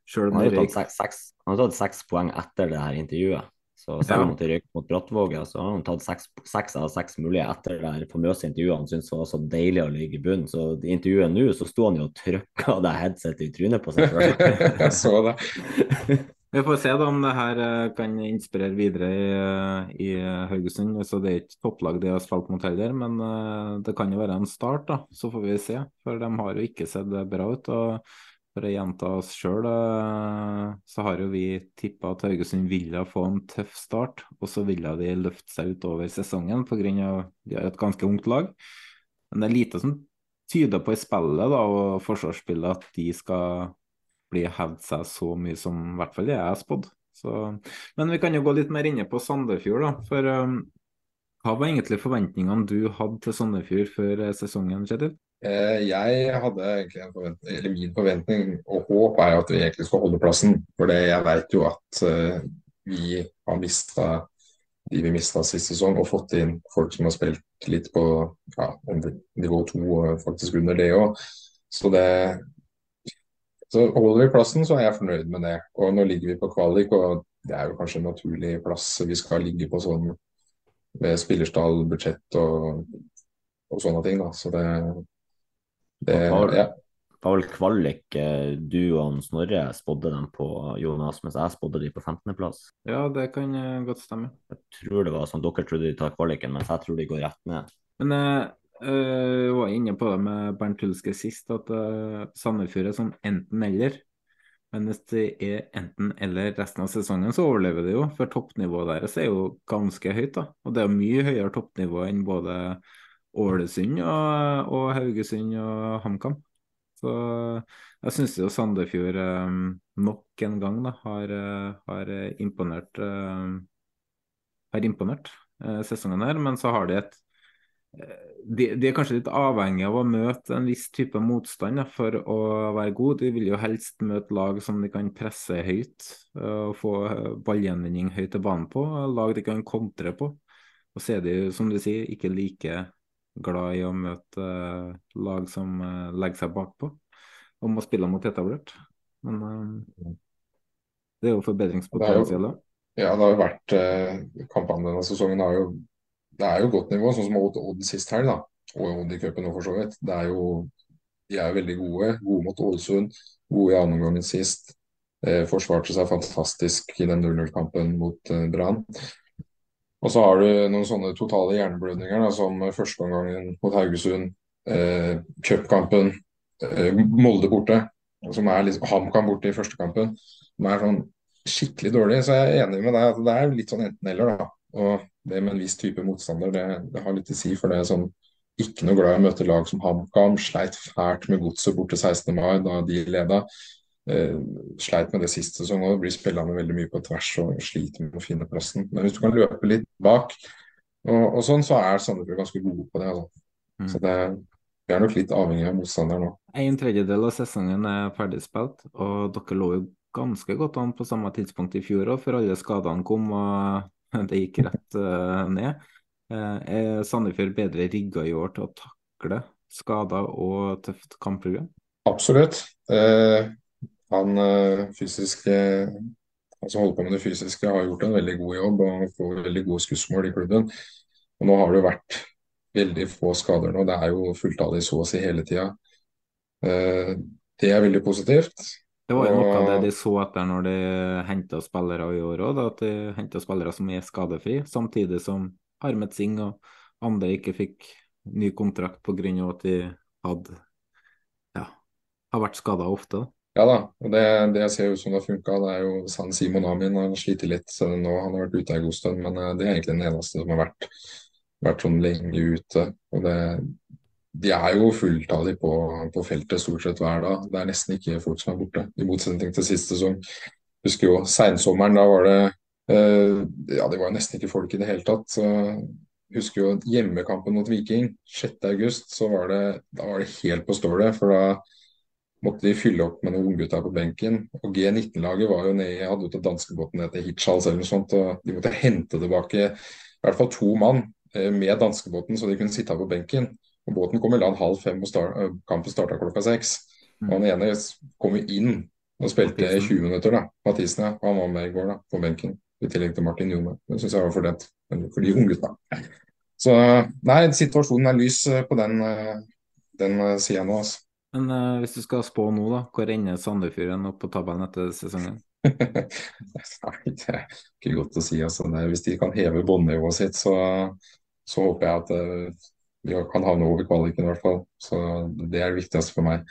selv om Han har jo tatt seks, seks, han har tatt seks poeng etter det her intervjuet. Så selv om det røyk mot Brattvåg, så har han tatt seks, seks av seks mulige etter det her famøse intervjuet han syntes var så deilig å ligge i bunnen. Så i intervjuet nå så sto han jo og trykka det headsetet i trynet på seg sjøl. Jeg så det. Vi får se da om det her eh, kan inspirere videre i, eh, i Haugesund. Så det er ikke topplag de har spilt mot heller, men eh, det kan jo være en start, da. Så får vi se. For de har jo ikke sett bra ut. og for å gjenta oss sjøl, så har jo vi tippa at Haugesund ville få en tøff start, og så ville de løfte seg utover sesongen pga. de har et ganske ungt lag. Men det er lite som tyder på i spillet da, og forsvarsspillet at de skal bli hevd seg så mye som i hvert fall jeg har spådd. Men vi kan jo gå litt mer inne på Sandefjord, da. For um, hva var egentlig forventningene du hadde til Sandefjord før eh, sesongen, Kjetil? Eh, Jeg hadde egentlig en forventning, eller min forventning og håp er at vi egentlig skal holde plassen. For jeg vet jo at eh, vi har mista de vi mista sist sesong, og fått inn folk som har spilt litt på ja, nivå to og faktisk under det òg. Så det så holder vi plassen, så er jeg fornøyd med det. Og nå ligger vi på kvalik, og det er jo kanskje en naturlig plass vi skal ligge på sånn med spillerstall, budsjett og, og sånne ting. da. Så det, det Paul, ja. Paul vel kvalik eh, du og Snorre spådde dem på, Jonas, mens jeg spådde dem på 15.-plass. Ja, det kan eh, godt stemme. Jeg tror det var sånn dere trodde de tar kvaliken, mens jeg tror de går rett ned. Men jeg øh, var inne på det med Bernt Hulske sist, at uh, Sandefjord er sånn enten-eller. Men hvis det er enten-eller resten av sesongen, så overlever det jo. For toppnivået deres er jo ganske høyt, da. Og det er jo mye høyere toppnivå enn både Ålesund og, og Haugesund og HamKam. Så jeg syns jo Sandefjord øh, nok en gang da, har, øh, har imponert øh, har imponert eh, sesongen her, men så har de et eh, de, de er kanskje litt avhengig av å møte en viss type motstand da, for å være god. De vil jo helst møte lag som de kan presse høyt eh, og få eh, ballgjenvinning høyt til banen på, lag de kan kontre på. Og så er de, som du sier, ikke like glad i å møte eh, lag som eh, legger seg bakpå og må spille mot etablert. Men eh, det er jo forbedringspotensial. Ja, det har jo vært Kampene denne sesongen har jo det er jo godt nivå, sånn som mot Odd sist helg, da. Og Odd i cupen nå, for så vidt. Det er jo, de er jo veldig gode. Gode mot Ålesund, gode i annen omgangen sist. Eh, forsvarte seg fantastisk i den 0-0-kampen mot eh, Brann. Og så har du noen sånne totale hjerneblødninger, da, som førsteomgangen mot Haugesund, eh, cupkampen, eh, Molde borte, som er liksom HamKam borte i første kampen. Som er sånn skikkelig dårlig. Så jeg er enig med deg at det er litt sånn enten-eller, da. Og det med en viss type motstander, det, det har litt å si. For det er sånn ikke noe glad i å møte lag som HamKam. Sleit fælt med godset borte 16. mai, da de leda. Eh, sleit med det siste sesong òg. Blir spillende veldig mye på tvers og sliter med å finne plassen. Men hvis du kan løpe litt bak, og, og sånn, så er Sandefjord ganske gode på det. Altså. Mm. Så det, vi er nok litt avhengig av motstanderen nå. En tredjedel av sesongen er ferdigspilt, og dere lå jo ganske godt an på samme tidspunkt i fjor òg, før alle skadene kom og det gikk rett uh, ned. Uh, er Sandefjord bedre rigga i år til å takle skader og tøft kampprogram? Absolutt. Uh, han fysiske han som holder på med det fysiske, har gjort en veldig god jobb og får veldig gode skussmål i klubben. Og Nå har det jo vært veldig få skader nå. Det er jo fulltallig så å si hele tida. Det er veldig positivt. Det var jo noe av det de så etter når de henta spillere i år òg, at de henta spillere som er skadefri, samtidig som Armet Singh og andre ikke fikk ny kontrakt pga. at de hadde ja, har vært skada ofte. Ja da, og det, det ser ut som det har funka. Det er jo San Simon Amin har slitt litt nå. Han har vært ute en god stund, men eh, det er egentlig den eneste som har vært, vært sånn lenge ute. Og det, de er jo fulltallige på, på, feltet stort sett hver dag. Det er nesten ikke folk som er borte, i motsetning til siste sesong. Husker jo seinsommeren, da var det eh, Ja, det var nesten ikke folk i det hele tatt. Så husker jo hjemmekampen mot Viking 6.8, så var det, da var det helt på stålet. For da måtte de fylle opp med noen unggutter på benken. Og G19-laget var jo nede, hadde jo tatt danskebåten ned til Hirtshals eller noe sånt. og De måtte hente tilbake i hvert fall to mann eh, med danskebåten, så de kunne sitte på benken. Og Båten kom i land halv fem, og start, kampen starta klokka seks. Og Han ene kom jo inn og spilte i 20 minutter, da. Mathisen, ja. Han var med i går da, på benken. I tillegg til Martin Jone. Det syns jeg var fordelt for de unggutta. Så nei, situasjonen er lys på den, den sida nå, altså. Men uh, hvis du skal spå nå, da, hvor ender Sandefjorden opp på tabellen etter sesongen? Nei, det er ikke godt å si. Altså. Hvis de kan heve båndnivået sitt, så, så, håper jeg at uh, kan havne over kvaliken i hvert fall. Så Det er det viktigste for meg.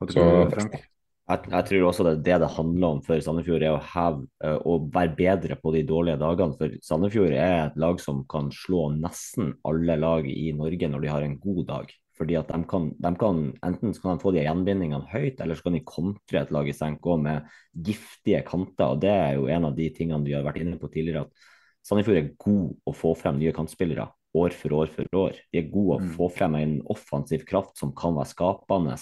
Hva tror du, Frank? Jeg, jeg, tror også det er det det handler om for Sandefjord, er å heve og være bedre på de dårlige dagene. For Sandefjord er et lag som kan slå nesten alle lag i Norge når de har en god dag. Fordi at de kan, de kan, Enten så kan de få de gjenbindingene høyt, eller så kan de kontre et lag i senk òg med giftige kanter. og Det er jo en av de tingene vi har vært inne på tidligere. at Sandefjord er god å få frem nye kantspillere år for år for år. De er gode å mm. få frem en offensiv kraft som kan være skapende.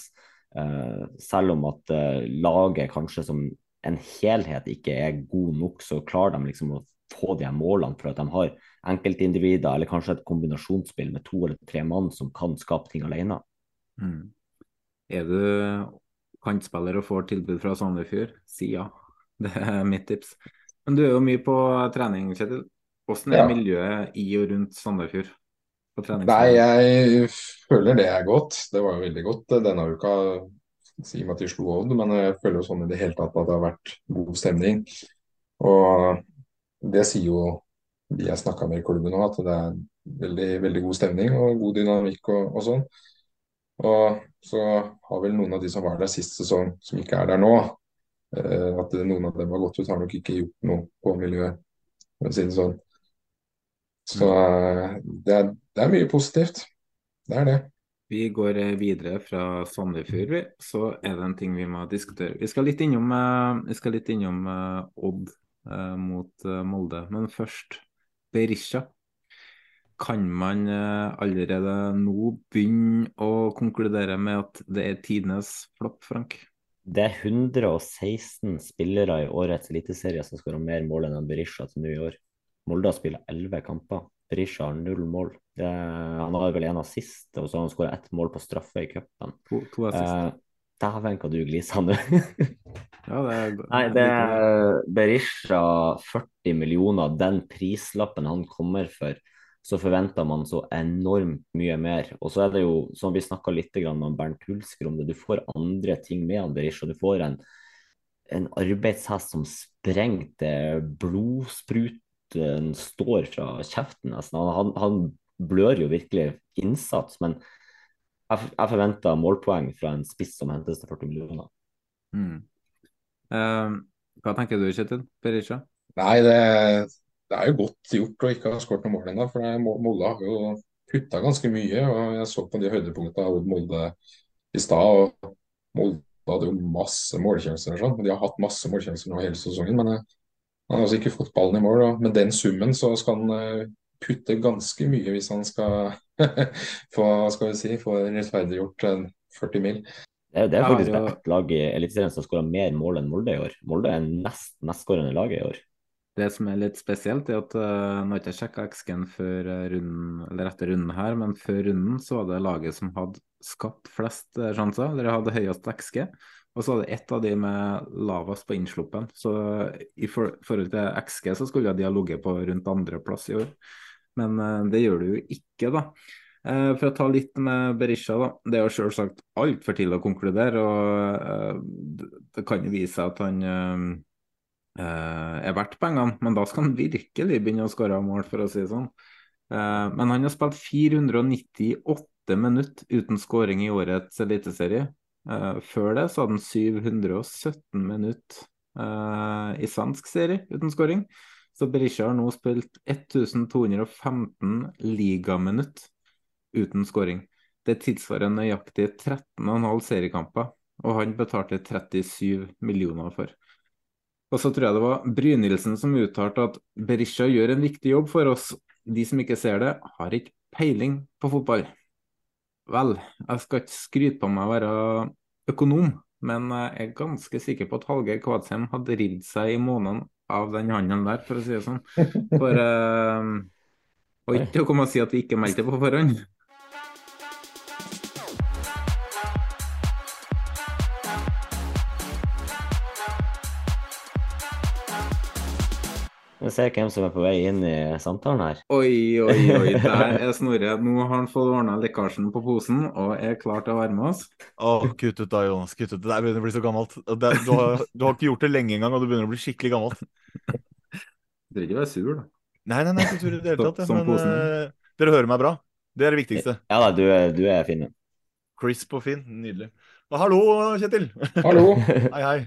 Uh, selv om at uh, laget kanskje som en helhet ikke er god nok, så klarer de liksom å få de målene for at de har enkeltindivider, eller kanskje et kombinasjonsspill med to eller tre mann som kan skape ting alene. Mm. Er du kantspiller og får tilbud fra Sandefjord, si ja. Det er mitt tips. Men du er jo mye på trening, Kjetil. Hvordan er ja. miljøet i og rundt Sandefjord? Nei, jeg føler det er godt. Det var jo veldig godt denne uka, Si meg at de slo Odd. Men jeg føler jo sånn i det hele tatt at det har vært god stemning. Og det sier jo de jeg snakka med i klubben nå, at det er veldig, veldig god stemning og god dynamikk og, og, sånn. Og så har vel noen av de som var der sist sesong, som ikke er der nå, eh, at noen av dem har gått ut, har nok ikke gjort noe på miljøet, for å si det sånn. Så eh, det er, det er mye positivt. Det er det. Vi går eh, videre fra Sandefjord, så er det en ting vi må diskutere. Vi skal litt innom, vi skal litt innom Odd eh, mot Molde, men først Berisha. Kan man eh, allerede nå begynne å konkludere med at det er tidenes flopp, Frank? Det er 116 spillere i årets eliteserie som skårer mer mål enn Berisha til nå i år. Molde har spilt 11 kamper. Berisha har null mål. Det, han har vel en assist, og så har han skåret ett mål på straffe i cupen. To, to eh, Dæven, hva du gliser nå. ja, det er, Nei, det er Berisha 40 millioner, den prislappen han kommer for. så forventer man så enormt mye mer. Og så er det jo, som vi snakka litt om Bernt Hulsker om det, du får andre ting med han Berisha. Du får en, en arbeidshest som sprengte blodspruten står fra kjeften nesten. Han, han, han blør jo virkelig innsats, men jeg, jeg forventer målpoeng fra en spiss som hentes til 40 millioner. Mm. Uh, hva tenker du, Kjetil? Berisha? Nei, det, det, er jo godt gjort å ikke ha skåret noen mål ennå. For Molde har jo putta ganske mye. og Jeg så på de høydepunktene av Molde i stad. og Molde hadde jo masse målsjanser. Sånn. De har hatt masse målsjanser nå hele sesongen. Men han har altså ikke fått ballen i mål. Og med den summen så skal han eh, putte ganske mye hvis han skal få, skal vi si, få rettferdiggjort 40 mil. Det er, det er faktisk ja, ett lag i Eliteserien som har skåra mer mål enn Molde i år. Molde er nest mestskårende laget i år. Det som er litt spesielt, er at uh, nå har jeg ikke sjekka XG-en før eh, runden, eller etter runden her, men før runden så var det laget som hadde skapt flest uh, sjanser. Dere hadde høyest XG. Og så var det ett av de med lavest på innsluppen. Så i for, forhold til XG så skulle de ha ligget på rundt andreplass i år. Men uh, det gjør du jo ikke, da. Uh, for å ta litt med Berisha, da. Det er jo selvsagt altfor tidlig å konkludere. og uh, Det kan jo vise seg at han er verdt pengene, men da skal han virkelig begynne å skåre mål, for å si det sånn. men han har spilt 498 minutter uten skåring i årets eliteserie. Før det så hadde han 717 minutter i svensk serie uten skåring. Så Berisha har nå spilt 1215 ligaminutt uten skåring. Det tilsvarer nøyaktig 13,5 seriekamper, og han betalte 37 millioner for. Og så tror jeg det var Brynildsen som uttalte at Berisha gjør en viktig jobb for oss. De som ikke ser det, har ikke peiling på fotball. Vel, jeg skal ikke skryte på meg å være økonom, men jeg er ganske sikker på at Hallgeir Kvadsheim hadde ridd seg i måneden av den handelen der, for å si det sånn. For uh, Og ikke å komme og si at vi ikke meldte på forhånd. Vi ser hvem som er på vei inn i samtalen her. Oi, oi, oi. Der er Snorre. Nå har han fått ordna lekkasjen på posen og er klar til å være med oss. Å, kutt ut da, Jonas. Kutt ut. Det der begynner å bli så gammelt. Det, du, har, du, har, ikke gjort det lenge engang, og du begynner å bli skikkelig gammelt. Du trenger ikke være sur, da. Nei, nei, nei, ikke sur i det hele tatt. Men uh, dere hører meg bra. Det er det viktigste. Ja da, du, du er fin. Crisp og fin. Nydelig. Hallo, Kjetil. Hallo. hei, hei.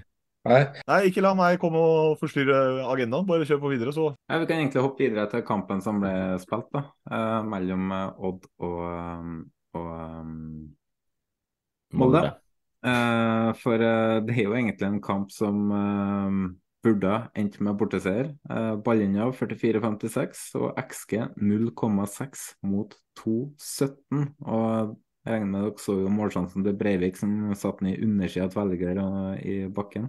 Nei. Nei, ikke la meg komme og forstyrre agendaen. Bare kjør på videre, så. Ja, vi kan egentlig hoppe videre til kampen som ble spilt, da. Eh, mellom eh, Odd og, um, og um, Molde. Eh, for eh, det er jo egentlig en kamp som burde endt med borteseier. Balllinja 44-56 og XG 0,6 mot 2,17. Og jeg regner med dere så jo målsjansen til Breivik som satt ned i undersida av tverrligger i bakken.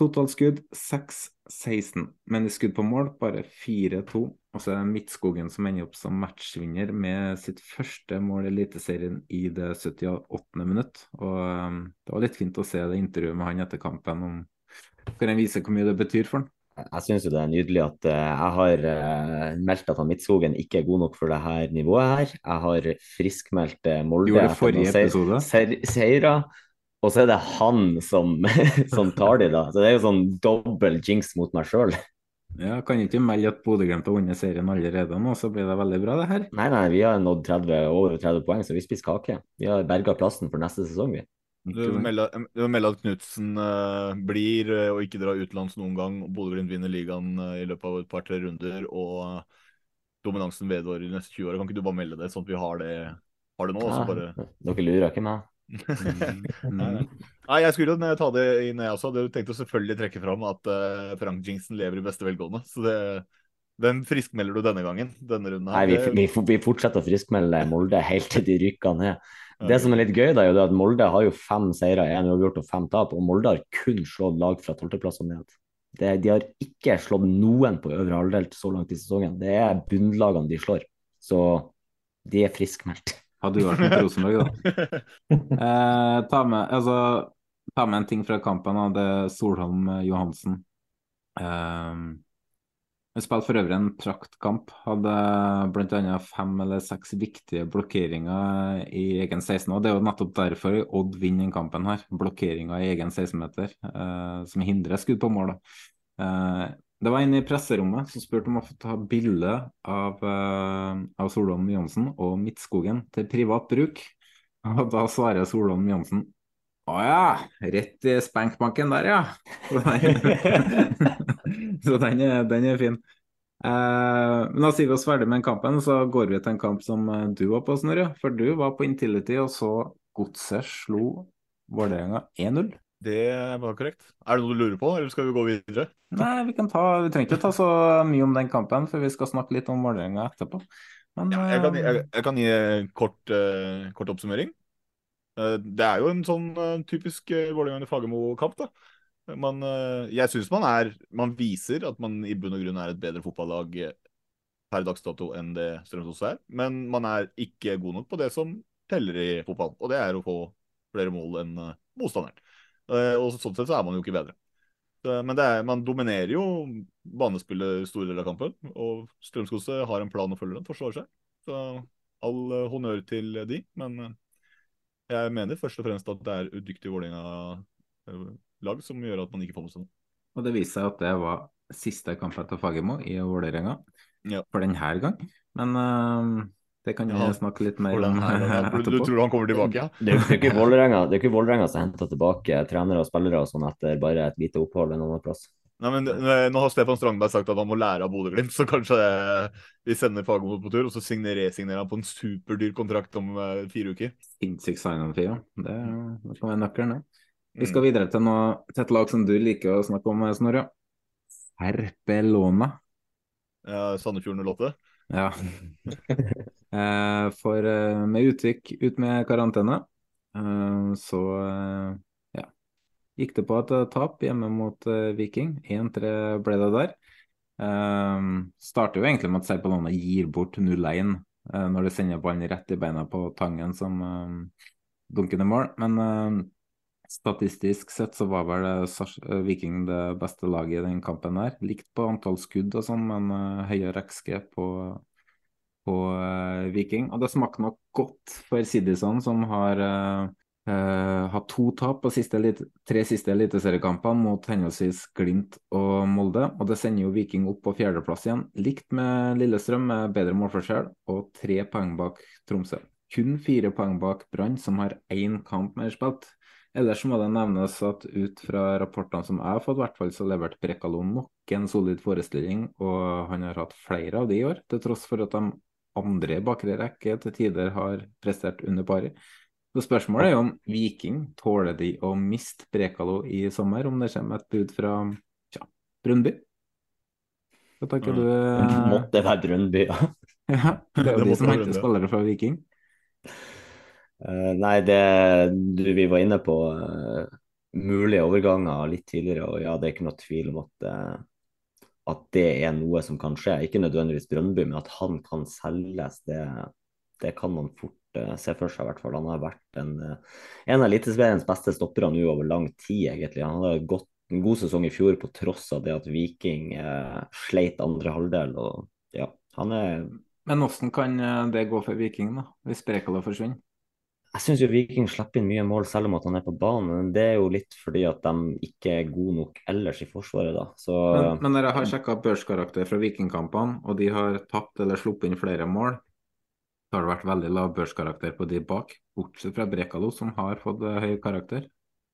Totalt skudd 6-16, men i skudd på mål bare 4-2. Og så er det Midtskogen som ender opp som matchvinner med sitt første mål i Eliteserien i det 78. minutt. Og um, det var litt fint å se det intervjuet med han etter kampen om Kan jeg vise hvor mye det betyr for han? Jeg syns det er nydelig at uh, jeg har uh, meldt at Midtskogen ikke er god nok for det her nivået her. Jeg har friskmeldt uh, Molde Gjorde det forrige episode? Seira. Og så er det han som, som tar de, da. Så det er jo sånn dobbel jinx mot meg sjøl. Ja, Kan ikke melde at Bodø-Glimt har vunnet serien allerede nå, så blir det veldig bra, det her. Nei, nei, vi har nådd 30, over 30 poeng, så vi spiser kake. Vi har berga plassen for neste sesong, vi. Du melder, at Knutsen uh, blir uh, og ikke drar utenlands noen gang. Bodø-Glimt vinner ligaen uh, i løpet av et par-tre runder, og dominansen vedvarer de neste 20 åra. Kan ikke du bare melde det, sånn at vi har det, har det nå? Ja, bare... Dere lurer ikke meg? nei, nei, jeg skulle jo ta det inn, jeg også. Du tenkte selvfølgelig trekke fram at Frank Jingsen lever i beste velgående. Så det, den friskmelder du denne gangen? denne runden her. Nei, vi, vi, vi fortsetter å friskmelde Molde helt til de rykker ned. Det som er litt gøy, da, er jo at Molde har jo fem seire, én uavgjort og fem tap. Og Molde har kun slått lag fra tolvteplass og ned. Det, de har ikke slått noen på øvre halvdel så langt i sesongen. Det er bunnlagene de slår. Så de er friskmeldt. Hadde du vært med Rosenborg, da. eh, ta, med, altså, ta med en ting fra kampen. Da. Det er Solholm Johansen. Eh, Vi spilte for øvrig en praktkamp. Hadde bl.a. fem eller seks viktige blokkeringer i egen 16. og Det er jo nettopp derfor Odd vinner denne kampen her. Blokkeringer i egen 16-meter, eh, som hindrer skudd på mål. Eh, det var en i presserommet som spurte om å få ta bilde av, eh, av Solholm Johnsen og Midtskogen til privat bruk. Og da svarer Solholm Johnsen å ja, rett i spankbanken der, ja. Så den, er, den er fin. Eh, men da sier vi oss ferdig med den kampen, så går vi til en kamp som eh, du var på, Snorre. For du var på Intility og så Godset slo Vålerenga 1-0. Det var korrekt. Er det noe du lurer på, eller skal vi gå videre? Nei, vi kan ta, vi trenger ikke ta så mye om den kampen, for vi skal snakke litt om Vålerenga etterpå. Men, Ja, jeg, kan, eh, jeg, jeg kan gi en kort, uh, kort oppsummering. Uh, det er jo en sånn uh, typisk uh, Vålerenga-Fagermo-kamp. da. Man, eh, jeg syns man er Man viser at man i bunn og grunn er et bedre fotballag eh, per dags dato enn det Strømsgodset er. Men man er ikke god nok på det som teller i fotball, og det er å få flere mål enn eh, motstanderen. Og sånn sett så er man jo ikke bedre. Men er, man dominerer jo banespillet store deler av kampen, og Strømsgodset har en plan å følge den, forstår seg. Så all honnør til de, men jeg mener først og fremst at det er udyktige Vålerenga-lag som gjør at man ikke får med seg noe. Og det viste seg at det var siste kampen til Fagermo i Vålerenga for denne gang. Men uh, det kan vi Ja, snakke litt mer om etterpå. Du tror han kommer tilbake, ja? Det er ikke Vålerenga det er ikke Vålerenga som henter tilbake trenere og spillere og sånn etter bare et lite opphold en annen plass. Nei, men Nå har Stefan Strandberg sagt at han må lære av Bodø-Glimt, så kanskje eh, vi sender Fagermo på tur, og så signer- resignerer han på en superdyr kontrakt om eh, fire uker. Sinnssykt sign-on-fee, ja. Det, det kan være nøkkelen, det. Vi Mm. skal videre til, noe, til et lag som du liker å snakke om, Snorre. Serpelona. Ja, Sandefjord 08. Ja. Eh, For eh, med Utvik ut med karantene, eh, så ja, gikk det på et tap hjemme mot Viking. 1-3 ble det der. Starter jo egentlig med at Serpelona gir bort 0-1 eh, når de sender ballen rett i beina på Tangen som dunkende mål. Men statistisk sett så var vel eh, eh, Viking det beste laget i den kampen her. Likt på antall skudd og sånn, men eh, høyere XG på på Viking. Og det smakte nok godt for Sidison, som har uh, hatt to tap på siste, tre siste eliteseriekampene mot henholdsvis Glimt og Molde. Og det sender jo Viking opp på fjerdeplass igjen, likt med Lillestrøm, med bedre målforskjell, og tre poeng bak Tromsø. Kun fire poeng bak Brann, som har én kamp mer spilt. Ellers må det nevnes at ut fra rapportene som jeg har fått, i hvert fall så leverte Brekalo nok en solid forestilling, og han har hatt flere av de i år, til tross for at de andre i bakre rekke til tider har prestert under paret. Så spørsmålet er jo om Viking tåler de å miste Brekalo i sommer, om det kommer et bud fra tja, Brøndby? Hva tenker du? Det måtte være Brøndby, ja. Ja, det er Det jo de som henter spillere fra Viking. Eh, nei, det du, vi var inne på eh, mulige overganger litt tidligere, og ja, det er ikke noe tvil om at, eh, at det er noe som kan skje. Ikke nødvendigvis Brøndby, men at han kan selges, det, det kan man fort se for seg. i hvert fall. Han har vært en, en av Eliteseriens beste stoppere nå over lang tid, egentlig. Han hadde gått en god sesong i fjor på tross av det at Viking eh, sleit andre halvdel. og ja, han er Men hvordan kan det gå for Viking, da, hvis Brekalo forsvinner? Jeg syns Viking slipper inn mye mål selv om at han er på banen. men Det er jo litt fordi at de ikke er gode nok ellers i forsvaret, da. Så Men, men jeg har sjekka børskarakter fra Vikingkampene, og de har tapt eller sluppet inn flere mål, så har det vært veldig lav børskarakter på de bak, bortsett fra Brekalo, som har fått eh, høy karakter.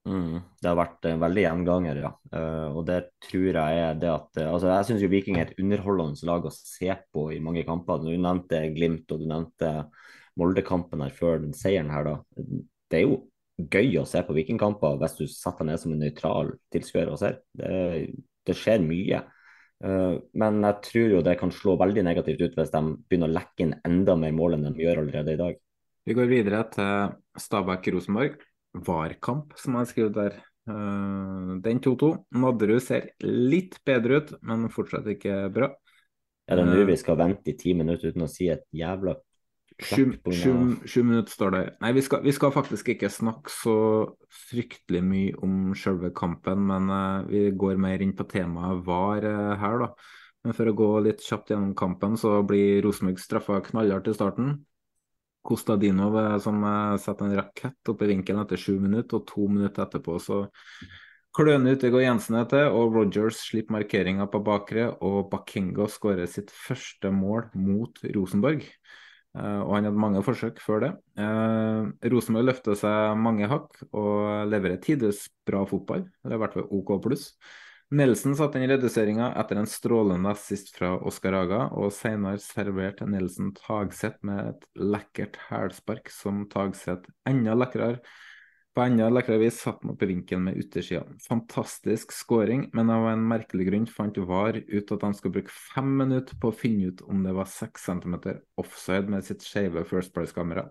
mm, det har vært en veldig gjenganger, ja. Uh, og det tror jeg er det at uh, Altså, jeg syns jo Viking er et underholdende lag å se på i mange kamper. Du nevnte Glimt, og du nevnte Molde-kampen her før den seieren her, da. Det er jo gøy å se på Vikingkamper hvis du setter deg ned som en nøytral tilskuer og ser. Det, det skjer mye. Eh, Men jeg tror jo det kan slå veldig negativt ut hvis de begynner å lekke inn enda mer mål enn de gjør allerede i dag. Vi går videre til Stabæk-Rosenborg. VAR-kamp, som jeg har skrevet der. Eh, den 2-2. Nadderud ser litt bedre ut, men fortsatt ikke bra. Er det nå Eh, vi skal vente i ti minutter uten å si et jævla Sju, minutter står det. Nei, vi skal, vi skal faktisk ikke snakke så fryktelig mye om selve kampen, men uh, vi går mer inn på temaet VAR uh, her, da. Men for å gå litt kjapt gjennom kampen, så blir Rosenborg straffa knallhardt i starten. Kostadinov eh, som setter en rakett opp i vinkelen etter sju minutter, og to minutter etterpå så kløner Utegård Jensen etter, og Rogers slipper markeringa på bakre, og Bakengo skårer sitt første mål mot Rosenborg. Eh, og han hadde mange forsøk før det. Eh, Rosenborg løfter seg mange hakk og leverer tidvis bra fotball, eller i hvert fall OK pluss. Nelson satte inn reduseringa etter en strålende assist fra Oskar Aga, og senere serverte Nelson Tagseth med et lekkert hælspark som Tagseth enda lekrere på enda lekrere vis han opp i vinkelen med yttersida. Fantastisk scoring, men av en merkelig grunn fant VAR ut at de skulle bruke fem minutter på å finne ut om det var seks centimeter offside med sitt skeive First Price-kamera.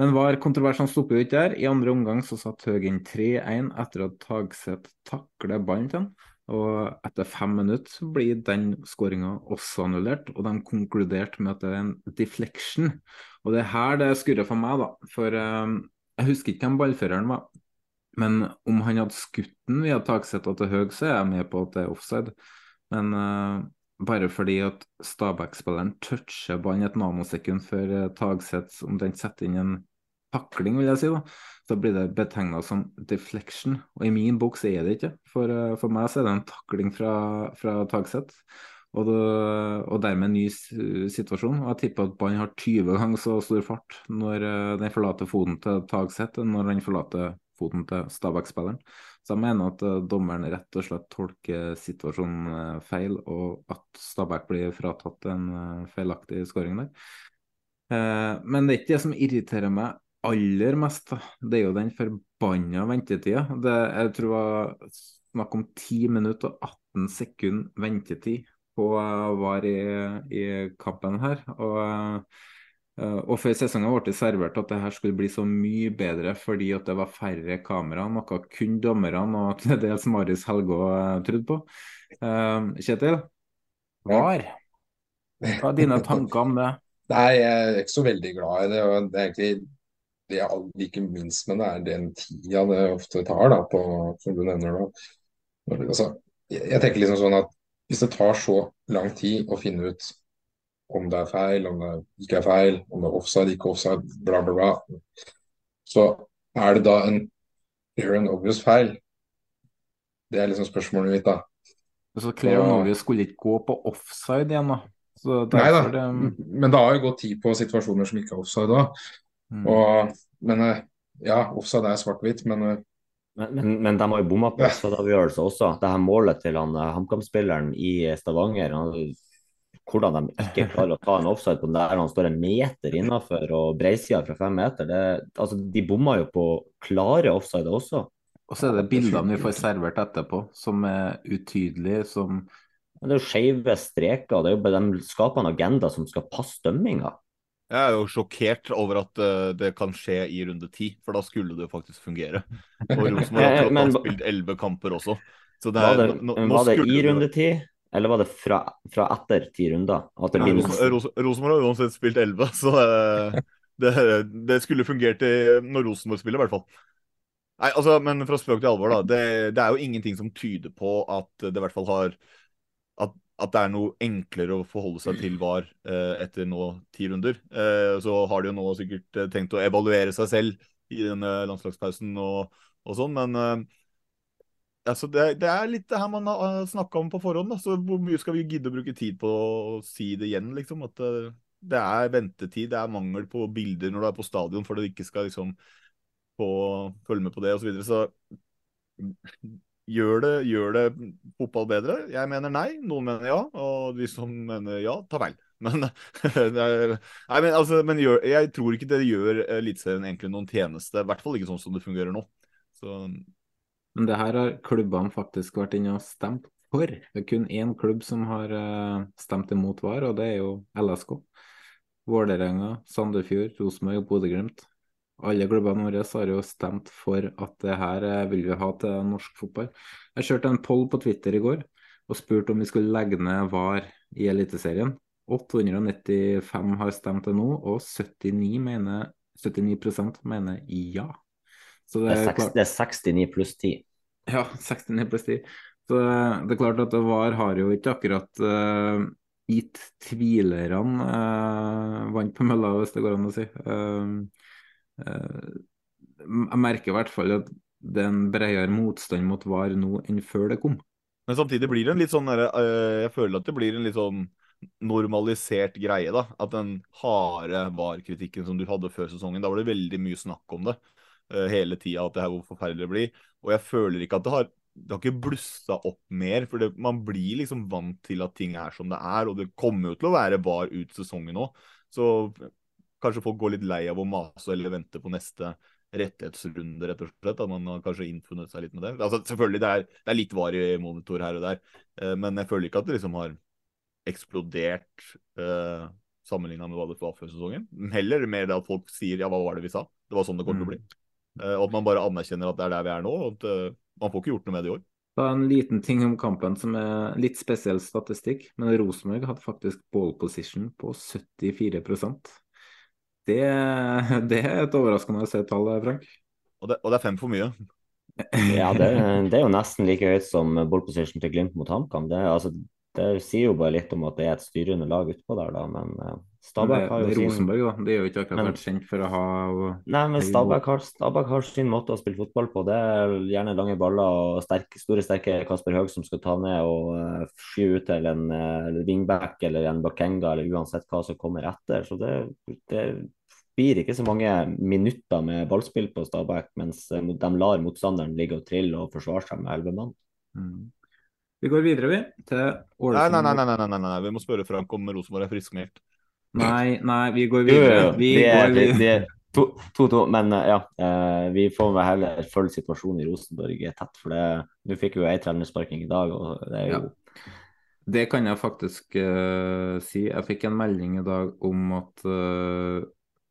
Men VAR-kontroversene stopper jo ikke der. I andre omgang så satt Høgen 3-1 etter at Tagseth takler ballen til han. Og etter fem minutter blir den skåringa også annullert, og de konkluderte med at det er en deflection. Og det er her det skurrer for meg, da. For um, jeg husker ikke hvem ballføreren var. Men om han hadde skutt den via taksetta til Høg, så er jeg med på at det er offside. Men uh, bare fordi at Stabæk-spilleren toucher ballen et nanosekund før uh, Tagseth omtrent setter inn en takling, vil jeg si, da, så blir det betegna som deflection. Og i min bok er det ikke. For, uh, for meg så er det en takling fra, fra Tagseth. Og, det, og, dermed en ny situasjon. Og jeg tipper at ballen har 20 ganger så stor fart når uh, den forlater foten til Tagseth enn når den forlater foten til Stabæk-spilleren. Så jeg mener at uh, dommeren rett og slett tolker situasjonen uh, feil, og at Stabæk blir fratatt en feilaktig skåring der. men det er ikke det som irriterer meg aller mest. Det er jo den forbanna ventetida. Jeg tror det var snakk om 10 minutter og 18 sekunder ventetid på VAR i, i kampen her. Og, og før sesongen ble det servert at det her skulle bli så mye bedre fordi at det var færre kameraer, noe kun dommerne og til dels Marius Helgå trodde på. Kjetil, VAR, hva er dine tanker om det? Nei, jeg er ikke så veldig glad i det. og det er egentlig det jeg liker minst med det, er den tida det ofte tar, da, på, som du nevner nå. Altså, jeg, jeg tenker liksom sånn at hvis det tar så lang tid å finne ut om det er feil, om det ikke er feil, om det er offside, ikke offside, bla, bla, bla, så er det da en clear and obvious feil? Det er liksom spørsmålet mitt, da. Så clear and obvious skulle ikke gå på offside igjen, da? Nei da, det... men det har jo gått tid på situasjoner som ikke er offside òg. Mm. Og, men eh, ja, offside er svart-hvitt, men eh, men, men, men, de har jo bomma på offside-avgjørelser også. Det her målet til han eh, HamKam-spilleren i Stavanger han, Hvordan de ikke klarer å ta en offside på den der han står en meter innafor og breisida fra fem meter. Det, altså, de bomma jo på klare offside også. Og så er det bildene vi får servert etterpå som er utydelige, som Det er jo skeive streker. Det er jo, de skaper en agenda som skal passe dømminga. Jeg er jo sjokkert over at uh, det kan skje i runde ti, for da skulle det jo faktisk fungere. Og Rosenborg har Men, spilt elleve kamper også. Så det er, var det, nå, nå var det i runde ti, eller var det fra, fra etter ti runder? At det Rosenborg har uansett spilt elleve, så uh, det, det, skulle fungert når Rosenborg spiller, i hvert fall. Nei, altså, Men fra spøk til alvor, da. Det, det, er jo ingenting som tyder på at det i hvert fall har at det er noe enklere å forholde seg til VAR eh, etter nå ti runder. Eh, så har de jo nå sikkert eh, tenkt å evaluere seg selv i denne landslagspausen og, og sånn, men eh, altså det, det, er litt det her man har snakka om på forhånd. Så hvor mye skal vi gidde å bruke tid på å si det igjen, liksom? At eh, det er ventetid, det er mangel på bilder når du er på stadion for at du ikke skal liksom få følge med på det osv. Så, videre. så Gjør det, gjør det fotball bedre? Jeg mener nei, noen mener ja, og de som mener ja, tar feil. Men, nei, men, altså, men gjør, jeg tror ikke det gjør Eliteserien egentlig noen tjeneste. I hvert fall ikke sånn som det fungerer nå. Så... Men det her har klubbene faktisk vært inne og stemt for. Det er kun én klubb som har uh, stemt imot VAR, og det er jo LSK. Vålerenga, Sandefjord, Rosenborg og Bodø-Glimt alle klubbene våre har jo stemt for at det her eh, vil vi ha til norsk fotball. Jeg kjørte en poll på Twitter i går og spurte om vi skulle legge ned VAR i Eliteserien. 895 har stemt det nå, og 79, mener, 79% mener ja. Det er, det, er 69 pluss 10. Ja, 69 pluss 10. Så det er klart at VAR har jo ikke akkurat uh, gitt tvilerne uh, vann på mølla, hvis det går an å si. Uh, jeg merker i hvert fall at det er en bredere motstand mot VAR nå enn før det kom. Men samtidig blir det en litt sånn der, Jeg føler at det blir en litt sånn normalisert greie. da, At den harde VAR-kritikken som du hadde før sesongen, da var det veldig mye snakk om det uh, hele tida, at det her hvor forferdelig det blir. Og jeg føler ikke at det har det har ikke blussa opp mer. For det, man blir liksom vant til at ting er som det er. Og det kommer jo til å være VAR ut sesongen òg. Så kanskje folk går litt lei av å mase eller vente på neste rettighetsrunde, rett og slett. At man har kanskje innfunnet seg litt med det. Altså, selvfølgelig, det er, det er litt VAR i monitor her og der. Uh, men jeg føler ikke at det liksom har eksplodert eh, sammenligna med hva det var før sesongen. Heller mer det at folk sier ja, hva var det vi sa? Det var sånn det kom til å bli. Eh, og at man bare anerkjenner at det er der vi er nå. og at eh, Man får ikke gjort noe med det i år. Det er En liten ting om kampen som er litt spesiell statistikk, men Rosenborg hadde faktisk ball position på 74 det, det er et overraskende tall, Frank. Og det, og det er fem for mye. ja, det, det, er jo nesten like høyt som ball position til Glimt mot HamKam. Det, altså, det sier jo bare litt om at det er et styrende lag utpå der, da. Men uh, Stabæk har jo sin Rosenborg, da. Det er jo ikke akkurat vært kjent for å ha Nei, men Stabæk har, Stabæk har, sin måte å spille fotball på. Det er gjerne lange baller og sterke, store, sterke Kasper Høeg som skal ta ned og uh, sky ut til en uh, wingback eller en bakenga eller uansett hva som kommer etter. Så det, det blir ikke så mange minutter med ballspill på Stabæk, mens de lar motstanderen ligge og trille og forsvare seg med elleve mann. Mm. Vi går videre, vi, til Ålesund. Nei, nei, nei, nei, nei, nei, vi må spørre Frank om Rosenborg er friskmeldt. Nei, nei, vi går videre. Vi det går videre. To-to, men eh, ja. Eh, vi får vel heller følge situasjonen i Rosenborg tett. For nå fikk vi jo ei trenersparking i dag, og det er jo ja. Det kan jeg faktisk uh, si. Jeg fikk en melding i dag om at uh,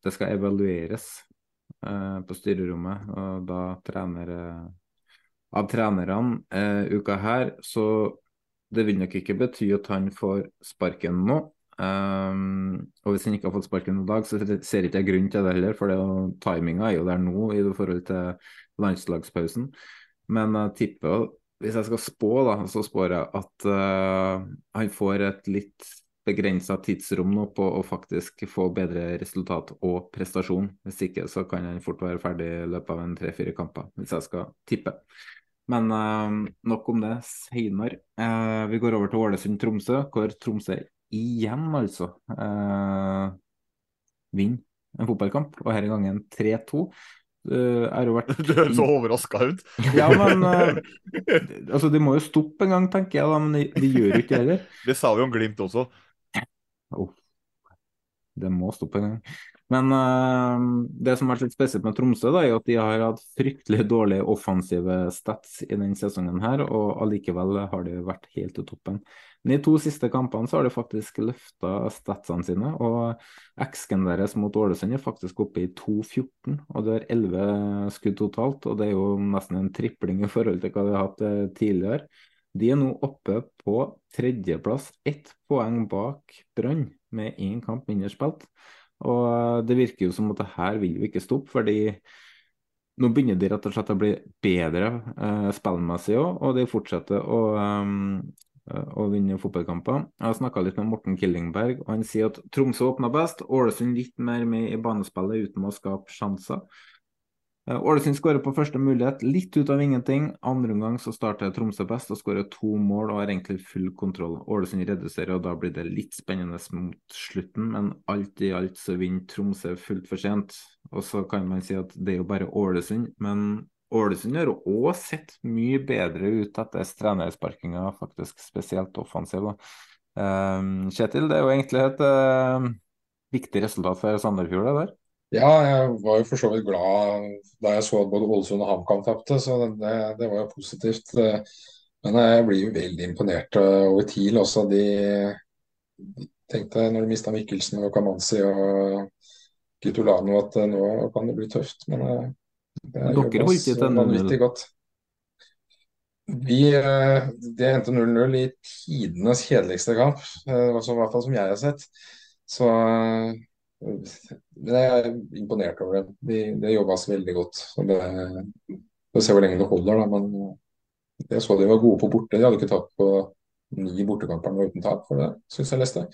det skal evalueres uh, på styrerommet, og da trener av trenerne eh, uka her, så det vil nok ikke bety at han får sparken nå. Um, og hvis han ikke har fått sparken i dag, så ser ikke jeg grunn til det heller, for timinga er jo der nå i forhold til landslagspausen. Men jeg tipper, hvis jeg skal spå, da, så spår jeg at uh, han får et litt begrensa tidsrom nå på å faktisk få bedre resultat og prestasjon. Hvis ikke så kan han fort være ferdig i løpet av en tre-fire kamper, hvis jeg skal tippe. Men uh, nok om det seinere. Uh, vi går over til Ålesund-Tromsø, hvor Tromsø igjen altså uh, vinner en fotballkamp, og denne gangen 3-2. Uh, vært... Du høres så overraska ut. ja, men altså, De må jo stoppe en gang, tenker jeg, da, men de, de gjør jo ikke det heller. Det sa vi om Glimt også. Oh, det må stoppe en gang. Men uh, det som har vært litt spesielt med Tromsø, da, er at de har hatt fryktelig dårlige offensive stats i denne sesongen, her, og allikevel har de vært helt til toppen. Men i to siste kampene så har de faktisk løfta statsene sine, og X-en deres mot Ålesund er faktisk oppe i 2-14, og det er 11 skudd totalt. og Det er jo nesten en tripling i forhold til hva de har hatt eh, tidligere. De er nå oppe på tredjeplass, ett poeng bak Brann, med én kamp mindre spilt. Og det virker jo som at det her vil jo ikke stoppe, fordi nå begynner de rett og slett å bli bedre eh, spillmessig òg, og de fortsetter å, um, å vinne fotballkamper. Jeg har snakka litt med Morten Killingberg, og han sier at Tromsø åpna best, Ålesund litt mer med i banespillet uten å skape sjanser. Eh, Ålesund skårer på første mulighet, litt ut av ingenting. Andre omgang så starter Tromsø best og skårer to mål og har egentlig full kontroll. Ålesund reduserer, og da blir det litt spennende mot slutten, men alt i alt så vinner Tromsø fullt for sent. Og så kan man si at det er jo bare Ålesund, men Ålesund har òg sett mye bedre ut etter trenersparkinga, faktisk spesielt offensiv. Um, Kjetil, det er jo egentlig et uh, viktig resultat for Sandefjord, det der? Ja, jeg var jo for så vidt glad da jeg så at både Ålesund og HamKam tapte, så det, det, var jo positivt. Men jeg blir jo veldig imponert over TIL også. De, de tenkte når de mista Mikkelsen og Kamanzi og Gutolano at nå kan det bli tøft. Men det jobbes vanvittig godt. Vi, det endte 0-0 i tidenes kjedeligste kamp, i hvert fall som jeg har sett. Så men jeg er imponert over det. Det, de jobbes veldig godt. Så det, Vi får se hvor lenge det holder, da. Men Jeg så de var gode på borte. De hadde ikke tapt på ni bortekamper uten tap, for det syns jeg leste.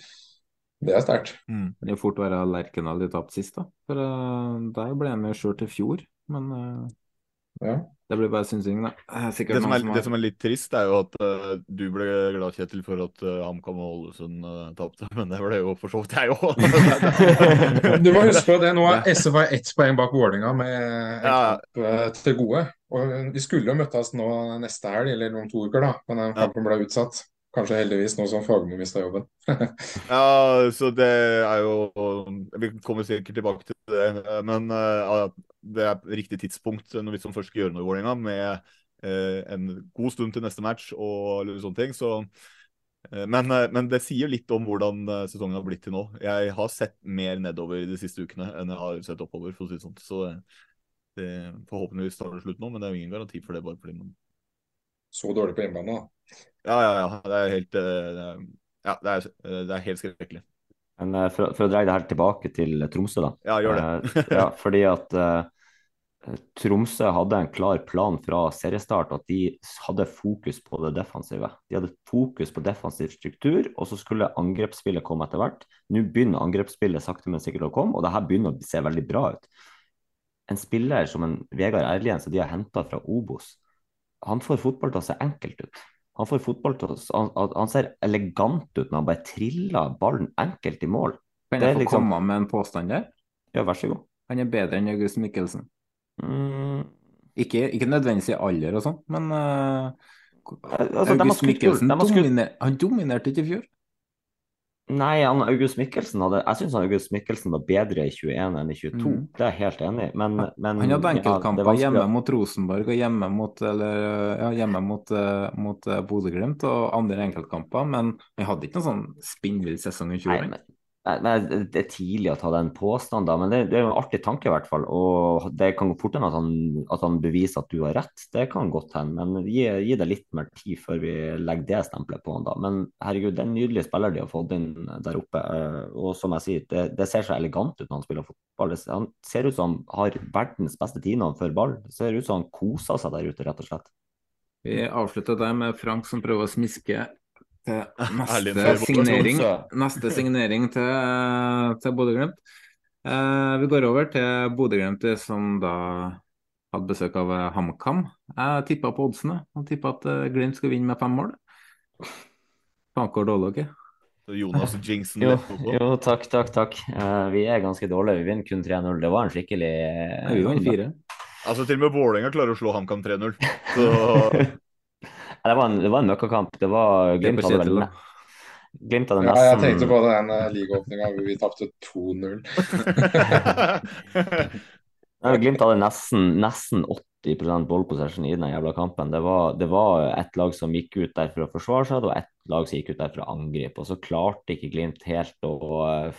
Det er sterkt. Mm. Det er fort å være Lerkendal de tapte sist, da. For uh, der ble de med sjøl til fjor. Men eh, Ja. det blir bare synsing, da. Det sikkert Det som, er, som det som er litt trist, er jo at uh, du ble glad, Kjetil, for at uh, HamKam og Ålesund uh, tapte. Men det ble jo for så vidt jeg òg. Du må huske på det, nå er SF var ett poeng bak Vålerenga med en Ja. kamp eh, til gode. Og Vi skulle jo møttes nå neste helg, eller om to uker, da. Men den kampen ble utsatt. Kanskje heldigvis nå som Fagermo mista jobben. Ja, så det er jo Vi kommer sikkert tilbake til det, eh, men eh, ja, det er riktig tidspunkt når vi som først skal gjøre noe i Vålerenga, med eh, en god stund til neste match og sånne ting. Så, eh, men, eh, men det sier litt om hvordan eh, sesongen har blitt til nå. Jeg har sett mer nedover de siste ukene enn jeg har sett oppover, for å si det sånn. Så eh, det, forhåpentligvis tar det slutt nå, men det er jo ingen garanti for det. bare fordi man Så dårlig på hjemmebane, da. Ja, ja, ja. Det er helt, eh, ja, det er, eh, det er helt skrekkelig. Men eh, for, for å dreie det her tilbake til Tromsø, da. Ja, gjør det. Ja, fordi at uh, Tromsø hadde en klar plan fra seriestart at de hadde fokus på det defensive. De hadde fokus på defensiv struktur, og så skulle angrepsspillet komme etter hvert. Nå begynner angrepsspillet sakte, men sikkert å komme, og det her begynner å se veldig bra ut. En spiller som en Vegard Erlien som de har henta fra Obos, han får fotball til å se enkelt ut. Han får fotball til han, han ser elegant ut når han bare triller ballen enkelt i mål. Kan Det jeg få liksom- komme med en påstand der? Ja, vær så god. Han er bedre enn August Mikkelsen. Mm. Ikke, ikke nødvendigvis i alder og sånn, men uh, altså, August Mikkelsen skutt- dominer, han dominerte ikke i fjor. Nei, han, August Mikkelsen hadde Jeg syns August Mikkelsen var bedre i 21 enn i 22. Mm. Det er jeg helt enig i. Men, men Han hadde er enkeltkamper ja, hjemme mot Rosenborg og hjemme mot, eller, ja, hjemme mot, eh, mot eh, Bodø-Glimt og andre enkeltkamper, men han hadde ikke noen sånn spinnvill sesong i 20 Nei, men, nei, det er tidlig å ta den påstanden, men det, er jo en artig tanke i hvert fall. Og det kan gå fort hende at, at han beviser at du har rett. Det kan godt hende, men gi, gi det litt mer tid før vi legger det stempelet på han da. Men herregud, det er en nydelig spiller de har fått inn der oppe. eh, Og som jeg sier, det, det ser så elegant ut når han spiller fotball. Han ser ut som han har verdens beste tidnavn før ball. Det ser ut som han koser seg der ute, rett og slett. Vi avslutter der med Frank som prøver å smiske neste signering, neste signering til, til Bodø-Glimt. Eh, vi går over til Bodø-Glimt, som da hadde besøk av eh, HamKam. Jeg tippa på oddsene. Jeg tippa at eh, Glimt skulle vinne med fem mål. Faen hvor dårlig dere. Så Jonas Jingsen Jo, jo, takk, takk, takk. Uh, vi er ganske dårlige. Vi vinner kun 3-0. Det var en skikkelig Ja, Vi vant 4. Altså, til og med Vålerenga klarer å slå HamKam 3-0. Så Det var en, det var en møkkakamp. Det var Glimt hadde vel Glimt hadde Ja, jeg tenkte på den uh, ligaåpninga hvor vi tapte 2-0. Glimt hadde nesten, nesten 80% ballpossession i den jævla kampen. Det var, det var et lag som gikk ut der for å forsvare seg, og et lag som gikk ut der for å angripe. Og så klarte ikke Glimt helt å eh,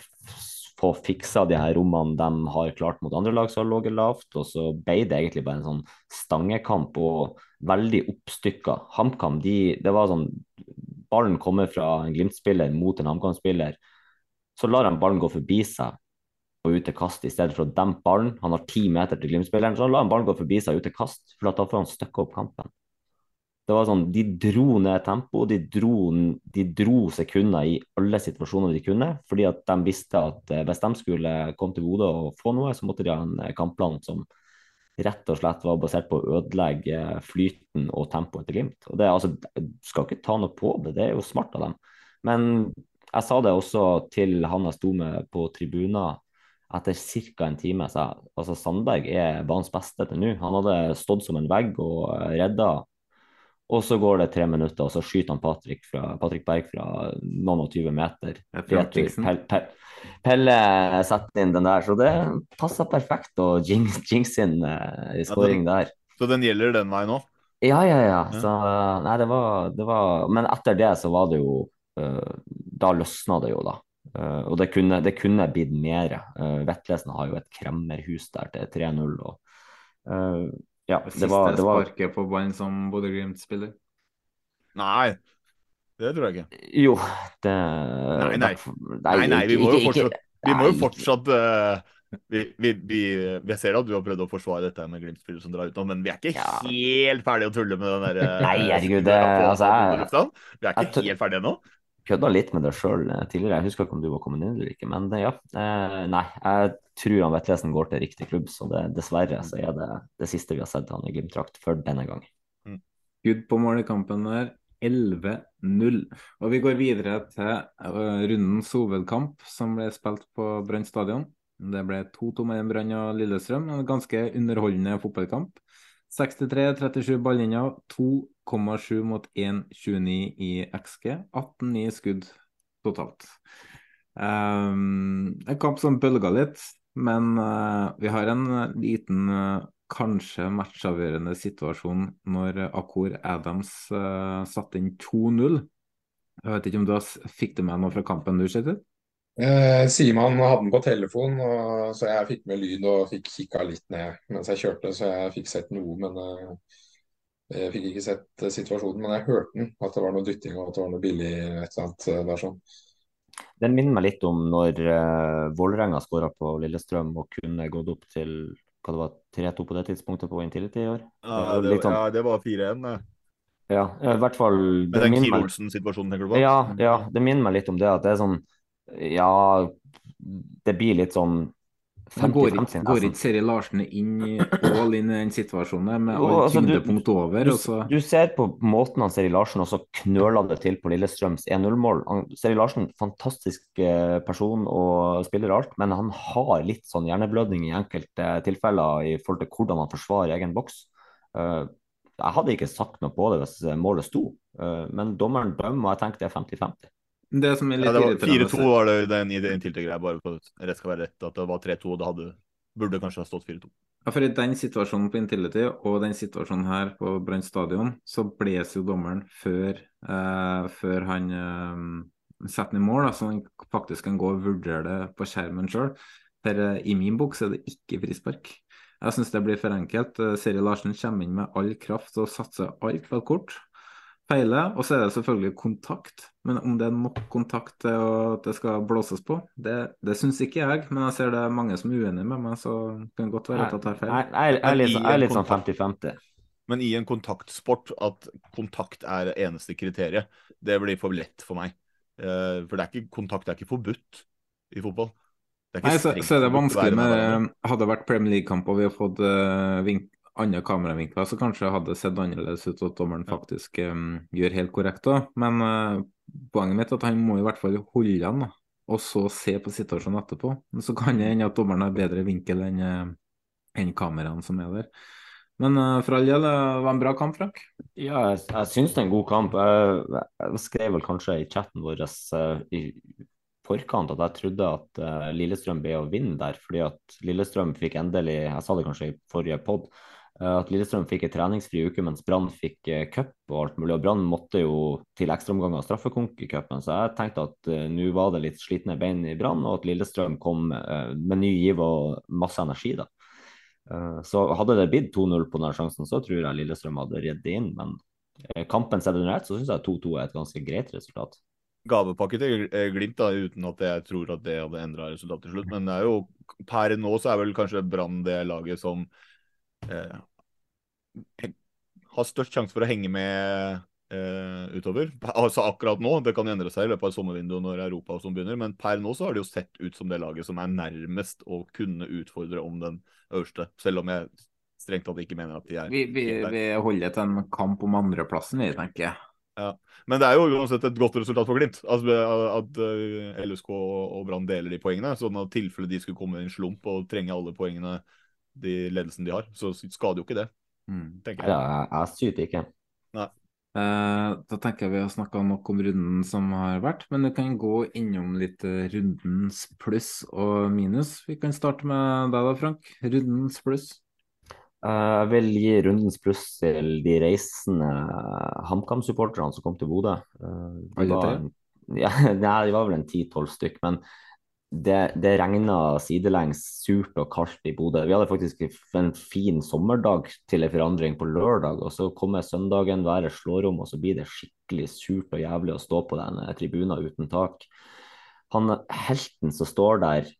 få fiksa de her rommene de har klart mot andre lag som har ligget lavt. Og så ble det egentlig bare en sånn stangekamp og veldig oppstykka. HamKam, de, det var sånn Ballen kommer fra en Glimt-spiller mot en HamKam-spiller. Så lar han ballen gå forbi seg og ut til kast i stedet for å dempe ballen. Han har ti meter til Glimt-spilleren, så lar han ballen gå forbi seg og ut til kast, for da får han støkke opp kampen. Det var sånn, De dro ned tempoet, de dro, de dro sekunder i alle situasjoner de kunne, fordi at de visste at eh, hvis de skulle komme til Bodø og få noe, så måtte de ha en eh, kampplan som rett og slett var basert på å ødelegge flyten og tempoet til Glimt. Og det altså, skal ikke ta noe på det, det er jo smart av dem. Men jeg sa det også til han jeg sto med på tribunen etter ca. en time. Så altså Sandberg er banens beste til nå. Han hadde stått som en vegg og redda. Og så går det tre minutter, og så skyter han Patrick, fra, Patrick Berg fra noen og tyve meter. Det er Frank Pelle, Pelle, setter inn den der, så det passer perfekt å jinx, jinx inn uh, i scoring der. Så den gjelder den veien òg? Ja, ja, ja. Så, nei, det var, det var Men etter det så var det jo uh, Da løsna det jo, da. Uh, og det kunne, det kunne blitt mer. Uh, Vettlesen har jo et kremmerhus der til 3-0. og eh, ja, det Siste var, det var sparket på ballen som Bodø-Glimt-spiller. Nei, det tror jeg ikke. Jo, det Nei, nei. Nei, Nei, vi må jo fortsatt, vi må jo fortsatt eh, Vi, vi, vi, vi ser at du har prøvd å forsvare dette med Glimt-spillere som drar ut nå, men vi er ikke helt ferdige å tulle med den der Nei, herregud, det, altså, jeg, Vi er ikke helt ferdige ennå. Kødda litt med det sjøl tidligere. Jeg husker ikke om du var kommet inn eller ikke, men ja. Eh, nei, jeg tror han Vetlesen går til riktig klubb, så det, dessverre så er det det siste vi har sett han i Glimt-drakt for denne gang. Good på mål i der. 11-0. Og vi går videre til rundens hovedkamp, som ble spilt på Brann stadion. Det ble 2-2 mellom Brann og Lillestrøm. En ganske underholdende fotballkamp. 63-37 balllinjer, 2,7 mot 1,29 i XG. 18-9 skudd totalt. Um, en kamp som bølga litt, men uh, vi har en liten uh, kanskje matchavgjørende situasjon når Akur Adams uh, satte inn 2-0. Jeg vet ikke om du fikk det med noe fra kampen du, Kjetil? Eh, Siman hadde den på telefon, og, så jeg fikk med lyd og fikk kikka litt ned mens jeg kjørte. Så jeg fikk sett noe, men eh, jeg fikk ikke sett eh, situasjonen. Men jeg hørte den, at det var noe dytting og at det var noe billig et eller annet eh, der sånn. Den minner meg litt om når eh, Vålerenga skåra på Lillestrøm og kunne gått opp til hva det var, 3-2 på det tidspunktet på Intility i år. Ja, var det, sånn- ja, det var 4-1. det. Ja, i hvert fall Med det den Kiel Olsen-situasjonen, tenker du på? Ja, ja, det minner meg litt om det. At det er sånn Ja, det blir litt sånn 50, Går 50-50 ikke, går ikke Seri Larsen inn i all inn i den situasjonen med Jo, altså, tyngdepunkt over? Du, du ser på måten han Seri Larsen også knøla det til på Lillestrøms 1-0-mål. Seri Larsen, fantastisk eh, person og spiller alt, men han har litt sånn hjerneblødning i enkelte tilfeller i forhold til hvordan han forsvarer egen boks. Eh, jeg hadde ikke sagt noe på det hvis målet sto, eh, men dommeren dømmer, og jeg tenker det er 50-50. Det som er litt Ja, det var 4-2 var det den den tillegget bare for at rett skal være rett. At det var 3-2, og det hadde, burde kanskje ha stått 4-2. Ja, for I den situasjonen på Intility og den situasjonen her på Brann stadion, så blåser jo dommeren før, eh, før han eh, setter den i mål, da, så han faktisk kan gå og vurdere det på skjermen sjøl. I min boks er det ikke frispark. Jeg syns det blir for enkelt. Eh, Seri Larsen kommer inn med all kraft og satser alt på et kort. Feiler, og så er det selvfølgelig kontakt. Men om det er nok kontakt til at det skal blåses på, det, det syns ikke jeg. Men jeg ser det er mange som er uenige med meg, så det kan godt være at jeg tar feil. Jeg, jeg, jeg, er litt, sånn- jeg er litt sånn 50-50. Men i en kontaktsport at kontakt er det eneste kriteriet, det blir for lett for meg. Eh, For det er ikke, kontakt er ikke forbudt i fotball. Det er Nei, så, så er det vanskelig med. Hadde det vært Premier League-kamp og vi har fått uh, vink, andre kameravinkler, så kanskje hadde sett annerledes ut at dommeren faktisk um, gjør helt korrekt da. Men uh, poenget mitt er at han må i hvert fall holde igjen, da. Og så se på situasjonen etterpå. Men så kan det hende at dommeren har bedre vinkel enn eh, enn kameraene som er der. Men uh, for all del, det var en bra kamp, Frank. Ja, jeg, jeg syns det er en god kamp. Jeg, jeg skrev vel kanskje i chatten vår uh, i forkant at jeg trodde at uh, Lillestrøm ble å vinne der, fordi at Lillestrøm fikk endelig, jeg sa det kanskje i forrige pod, at Lillestrøm fikk en treningsfri uke mens Brann fikk eh, cup og alt mulig. Og Brann måtte jo til ekstraomganger av straffekonk i cupen, så jeg tenkte at uh, nå var det litt slitne bein i Brann, og at Lillestrøm kom uh, med ny giv og masse energi. da. Uh, Så hadde det blitt 2-0 på denne sjansen, så tror jeg Lillestrøm hadde reddet inn. Men eh, kampen sett under ett, så syns jeg 2-2 er et ganske greit resultat. gavepakke til eh, Glimt, da, uten at jeg tror at det hadde endra resultatet til slutt. Men det er jo, per nå så er vel kanskje Brann det laget som eh, har størst sjanse for å henge med eh, utover. Altså akkurat nå, det kan endre seg i løpet av sommervinduet når Europa og sånn begynner, men per nå så har det jo sett ut som det laget som er nærmest å kunne utfordre om den øverste, selv om jeg strengt tatt ikke mener at de er Vi, vi, vi holder til en kamp om andreplassen, vi, tenker jeg. Ja. Men det er jo uansett et godt resultat for Glimt. Altså, at eh, LSK og Brann deler de poengene. sånn at tilfelle de skulle komme i en slump og trenge alle poengene de ledelsen de har, så skader jo ikke det. Tenker jeg. Ja, jeg syter ikke. Nei. Eh, da tenker jeg vi har snakka nok om runden som har vært, men du kan gå innom litt eh, rundens pluss og minus. Vi kan starte med deg da, Frank. Rundens pluss. Eh, Jeg vil gi rundens pluss til de reisende HamKam-supporterne som kom til Bodø. Eh, de var en- Ja, de var vel en ti-tolv stykk, men det, det regna sidelengs surt og kaldt i Bodø. Vi hadde faktisk en fin sommerdag til en forandring på lørdag, og så kommer søndagen, været slår om, og så blir det skikkelig surt og jævlig å stå på den tribunen uten tak. Han helten som står der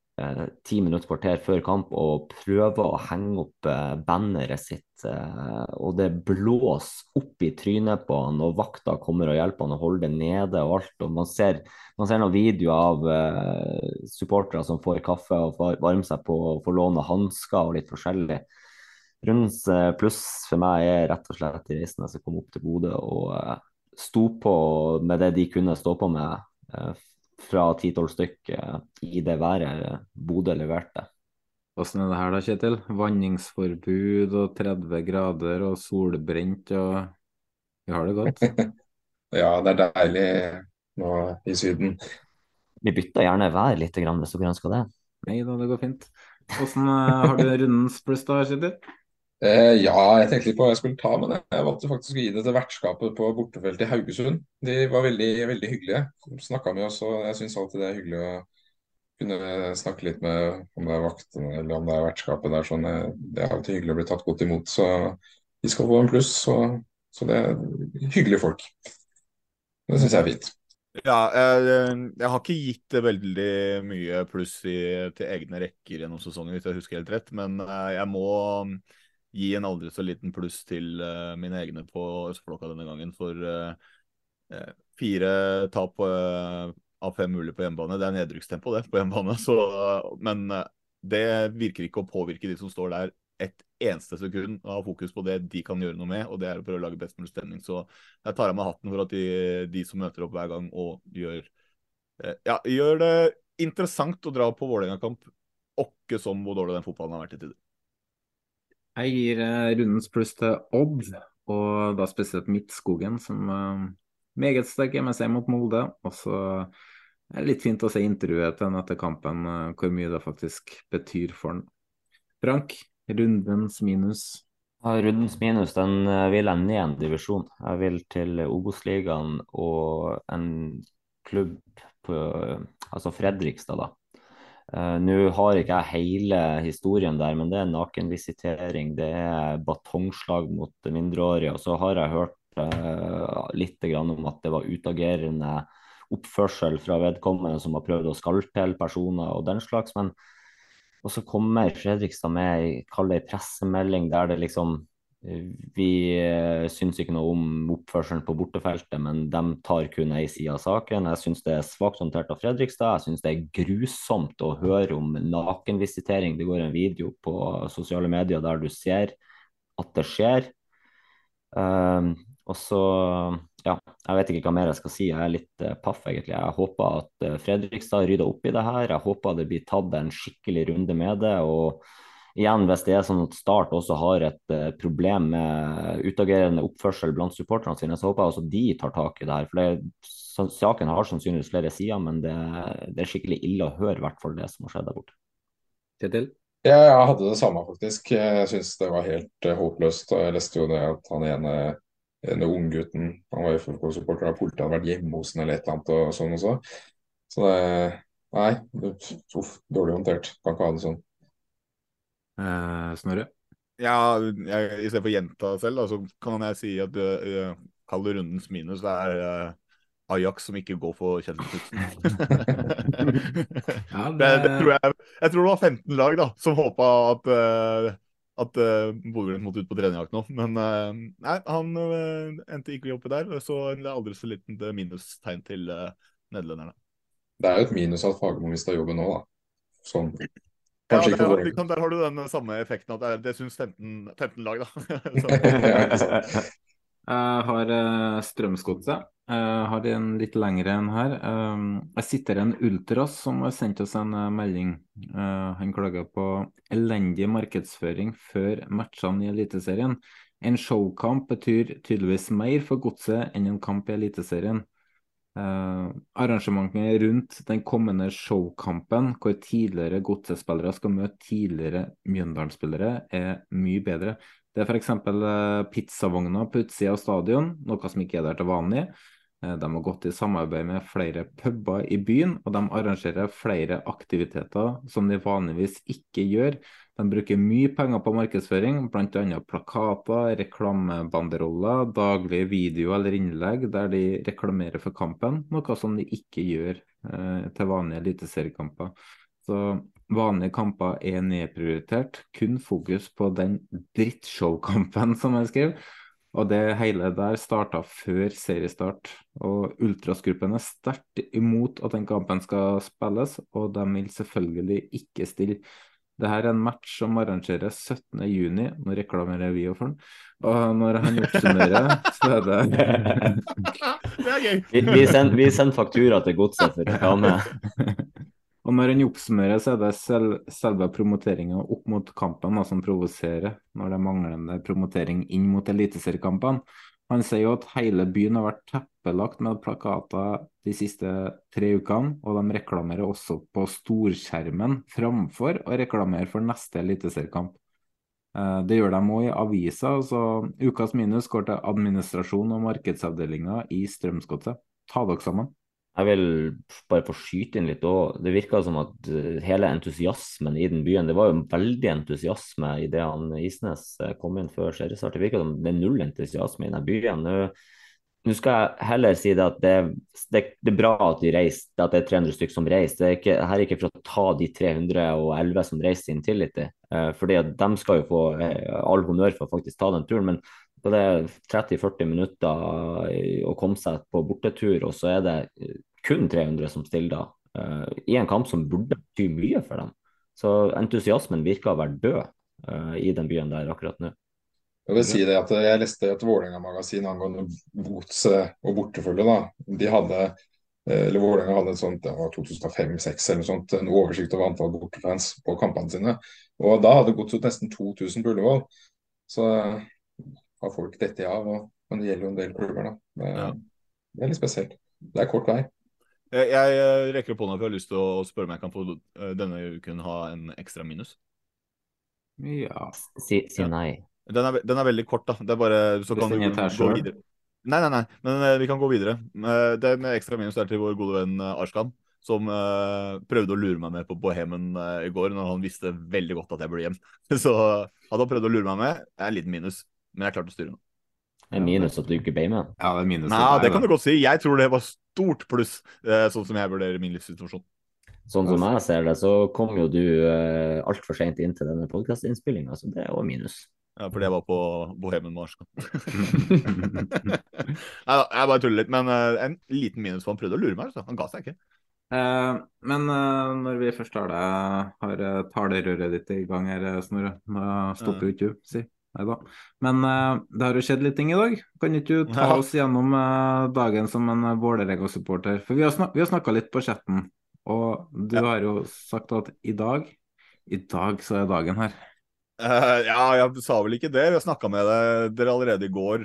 ti minutter kvarter før kamp og prøver å henge opp eh, banneret sitt, eh, og det blåser opp i trynet på han, og vakta kommer og hjelper han å holde det nede og alt. og Man ser, man ser noen videoer av eh, supportere som får kaffe og får varme seg på og får låne hansker og litt forskjellig. Rundens eh, pluss for meg er rett og slett de reisende som kom opp til Bodø og eh, sto på med det de kunne stå på med eh, fra 10-12 stykk eh, i det været Bodø leverte. Åssen er det her da, Kjetil? Vanningsforbud og 30 grader og solbrent og Vi har det godt? Ja, det er deilig nå i Syden. Vi bytter gjerne vær litt grann, hvis dere ønsker det. Nei da, det går fint. Åssen eh, har du rundens pluss da, Kjetil? Eh, ja, jeg tenkte litt på hva jeg skulle ta, men jeg valgte faktisk å gi det til vertskapet på bortefeltet i Haugesund. De var veldig, veldig hyggelige. Snakka med oss, og jeg syns alltid det er hyggelig å kunne snakke litt med om det er vaktene eller om det er vertskapet der. Sånn. eh, Det er alltid hyggelig å bli tatt godt imot, så de skal få en pluss. Så, så det er hyggelige folk. Det syns jeg er fint. Ja, jeg, jeg har ikke gitt det veldig mye pluss i, til egne rekker gjennom sesongen, hvis jeg husker helt rett. Men eh, jeg må gi en aldri så liten pluss til uh, mine egne på Østflokka denne gangen. For uh, uh, fire tap av fem mulig på hjemmebane, det er nedrykkstempo det på hjemmebane. Så, men det virker ikke å påvirke de som står der et eneste sekund og ha fokus på det de kan gjøre noe med, og det er å prøve å lage best mulig stemning. Så jeg tar av meg hatten for at de, de som møter opp hver gang og gjør, ja, gjør det interessant å dra på Vålerenga-kamp, åkke som hvor dårlig den fotballen har vært i tider. Jeg gir eh, rundens pluss til Odd, og da spesielt Midtskogen, som uh, meget sterk MSC mot Molde. Og så er det litt fint å se intervjuet til ham etter kampen, uh, hvor mye det faktisk betyr for ham. Frank, rundens minus? Ja, rundens minus den vil jeg ned en divisjon. Jeg vil til Obos-ligaen og en klubb på altså Fredrikstad, da. Uh, Nå har ikke jeg hele historien der, men det er nakenvisitering, det er batongslag mot mindreårige. Og så har jeg hørt uh, litt om at det var utagerende oppførsel fra vedkommende som har prøvd å skalpele personer og den slags. Men og så kommer Fredrikstad med ei pressemelding der det liksom vi eh, syns ikke noe om oppførselen på bortefeltet, men de tar kun ei side av saken. Jeg syns det er svakt håndtert av Fredrikstad. Jeg syns det er grusomt å høre om nakenvisitering. Det går en video på sosiale medier der du ser at det skjer. Um, og så ja, jeg vet ikke hva mer jeg skal si. Jeg er litt uh, paff, egentlig. Jeg håper at uh, Fredrikstad rydder opp i det her. Jeg håper det blir tatt en skikkelig runde med det. og igjen, hvis det er sånn at Start også har et uh, problem med utagerende oppførsel blant supporterne sine, så håper jeg også de tar tak i det her. For det, Saken har sannsynligvis flere sider, men det, det, er skikkelig ille å høre i hvert fall det som har skjedd der borte. Kjetil? Ja, jeg hadde det samme, faktisk. Jeg syns det var helt uh, håpløst. Jeg leste jo det at han ene, ene unggutten Han var FFK-supporter og politiet, hadde vært hjemme hos ham eller et eller annet og sånn også. Så det Nei, uff, dårlig håndtert. Kan ikke ha det sånn. Eh, Snorre? Ja, jeg, i stedet for å gjenta selv, da, så kan jeg si at uh, kall det rundens minus. Det er uh, Ajax som ikke går for Kjetil Knutsen. ja, det... det, det tror jeg, jeg tror det var 15 lag da, som håpa at, uh, at uh, Bodø-Glimt måtte ut på trenerjakt nå. Men uh, nei, han uh, endte ikke oppi der. Så det er aldri så liten minustegn til uh, nederlenderne. Det er jo et minus at Fagermo mista jobben nå, da. Sånn. Ja, der, liksom, der, har du den samme effekten at det, det syns 15, 15, lag, da. jeg har uh, Strømsgodset. Jeg har en litt lengre enn her. Um, jeg sitter en Ultras som har sendt oss en uh, melding. Han klager på elendig markedsføring før matchene i Eliteserien. En showkamp betyr tydeligvis mer for godset enn en kamp i Eliteserien. Uh, arrangementet rundt den kommende showkampen, hvor tidligere godsespillere skal møte tidligere Mjøndalen-spillere, er mye bedre. Det er f.eks. Uh, pizzavogner på utsida av stadion, noe som ikke er der til vanlig. Uh, de har gått i samarbeid med flere puber i byen, og de arrangerer flere aktiviteter som de vanligvis ikke gjør. De bruker mye penger på markedsføring, bl.a. plakater, reklamebanderoller, daglige videoer eller innlegg der de reklamerer for kampen, noe som de ikke gjør eh, til vanlige eliteseriekamper. Så vanlige kamper er nedprioritert. Kun fokus på den drittshow-kampen, som jeg skrev. Og det hele der starta før seriestart. Og Ultras-gruppen er sterkt imot at den kampen skal spilles, og de vil selvfølgelig ikke stille. Dette er en match som arrangeres 17.6. Nå reklamerer vi jo for den. Og når han oppsummerer, så er det Det er gøy. Vi, vi sender send faktura til godset for reklame. Og når han oppsummerer, så er det selv, selve promoteringa opp mot kampen da, som provoserer, når det er manglende promotering inn mot eliteseriekampene. Han sier jo at hele byen har vært teppelagt med plakater de siste tre ukene, og de reklamerer også på storskjermen framfor å reklamere for neste eliteseriekamp. Eh, Det gjør de òg i avisa. så Ukas minus går til administrasjon og markedsavdelinga i Strømsgodset. Ta dere sammen. Jeg vil bare få skyte inn litt òg. Det virka som at eh, hele entusiasmen i den byen Det var jo veldig entusiasme idet han Isnes eh, kom inn før seriestart. Det virka som det er null entusiasme i den byen. Nå, nå skal jeg heller si det at det, det, det er bra at de reiser, at det er 300 stykker som reiser. Det er ikke, her er ikke for å ta de 311 som reiser sin tillit til. Eh, fordi at de skal jo få all honnør for å faktisk ta den turen. men på det 30-40 minutter å komme seg på bortetur, og så er det eh, kun 300 som stiller da, eh, i en kamp som burde bety mye for dem. Så entusiasmen virker å være død eh, i den byen der akkurat nå. Jeg vil si det at jeg leste et Vålerenga-magasin angående godset og bortefølge. da. De hadde, eller Vålerenga hadde et sånt, det var 2005-2006 eller noe sånt, en oversikt over antall bortefans på kampene sine. Og da hadde Godset nesten 2000 på Ullevål. Så har folk dette av. Og, men det gjelder jo en del klubber, da. Det, det er litt spesielt. Det er kort vei. Jeg, jeg eh, rekker opp hånda for jeg har lyst til å spørre om jeg kan få eh, denne uken ha en ekstra minus. Ja. Si, si nei. Den er, den er veldig kort, da. Det er bare, så kan til gå selv? videre. Nei, nei, nei, men eh, vi kan gå videre. Eh, Det med ekstra minus er til vår gode venn Arskan, som eh, prøvde å lure meg med på Bohemen i går, når han visste veldig godt at jeg burde hjem. Så hadde han prøvd å lure meg med, er en liten minus, men jeg klarte å styre den. Det er minus at du ikke ble med. Ja, det er minus. Nei, det kan du godt si. Jeg tror det var stort pluss, eh, sånn som jeg vurderer min livssituasjon. Sånn som jeg ser det, så kom jo du uh, altfor seint inn til denne podkastinnspillinga, så det er òg minus. Ja, fordi jeg var på Bohemen Mars. Nei da, jeg bare tuller litt. Men eh, en liten minus, for han prøvde å lure meg. Så. Han ga seg ikke. Eh, men eh, når vi først har det, har eh, talerøret ditt i gang her, eh, Snorre, stopper jo ikke du, si. Neida. Men uh, det har jo skjedd litt ting i dag. Kan ikke du ta Ja. oss gjennom uh, dagen som en eh, Vålerenga-supporter? For vi har, snak snakka litt på chatten, og du har jo sagt at i dag I dag så er dagen her. Eh, ja, jeg sa vel ikke det. Jeg snakka med dere, dere allerede i går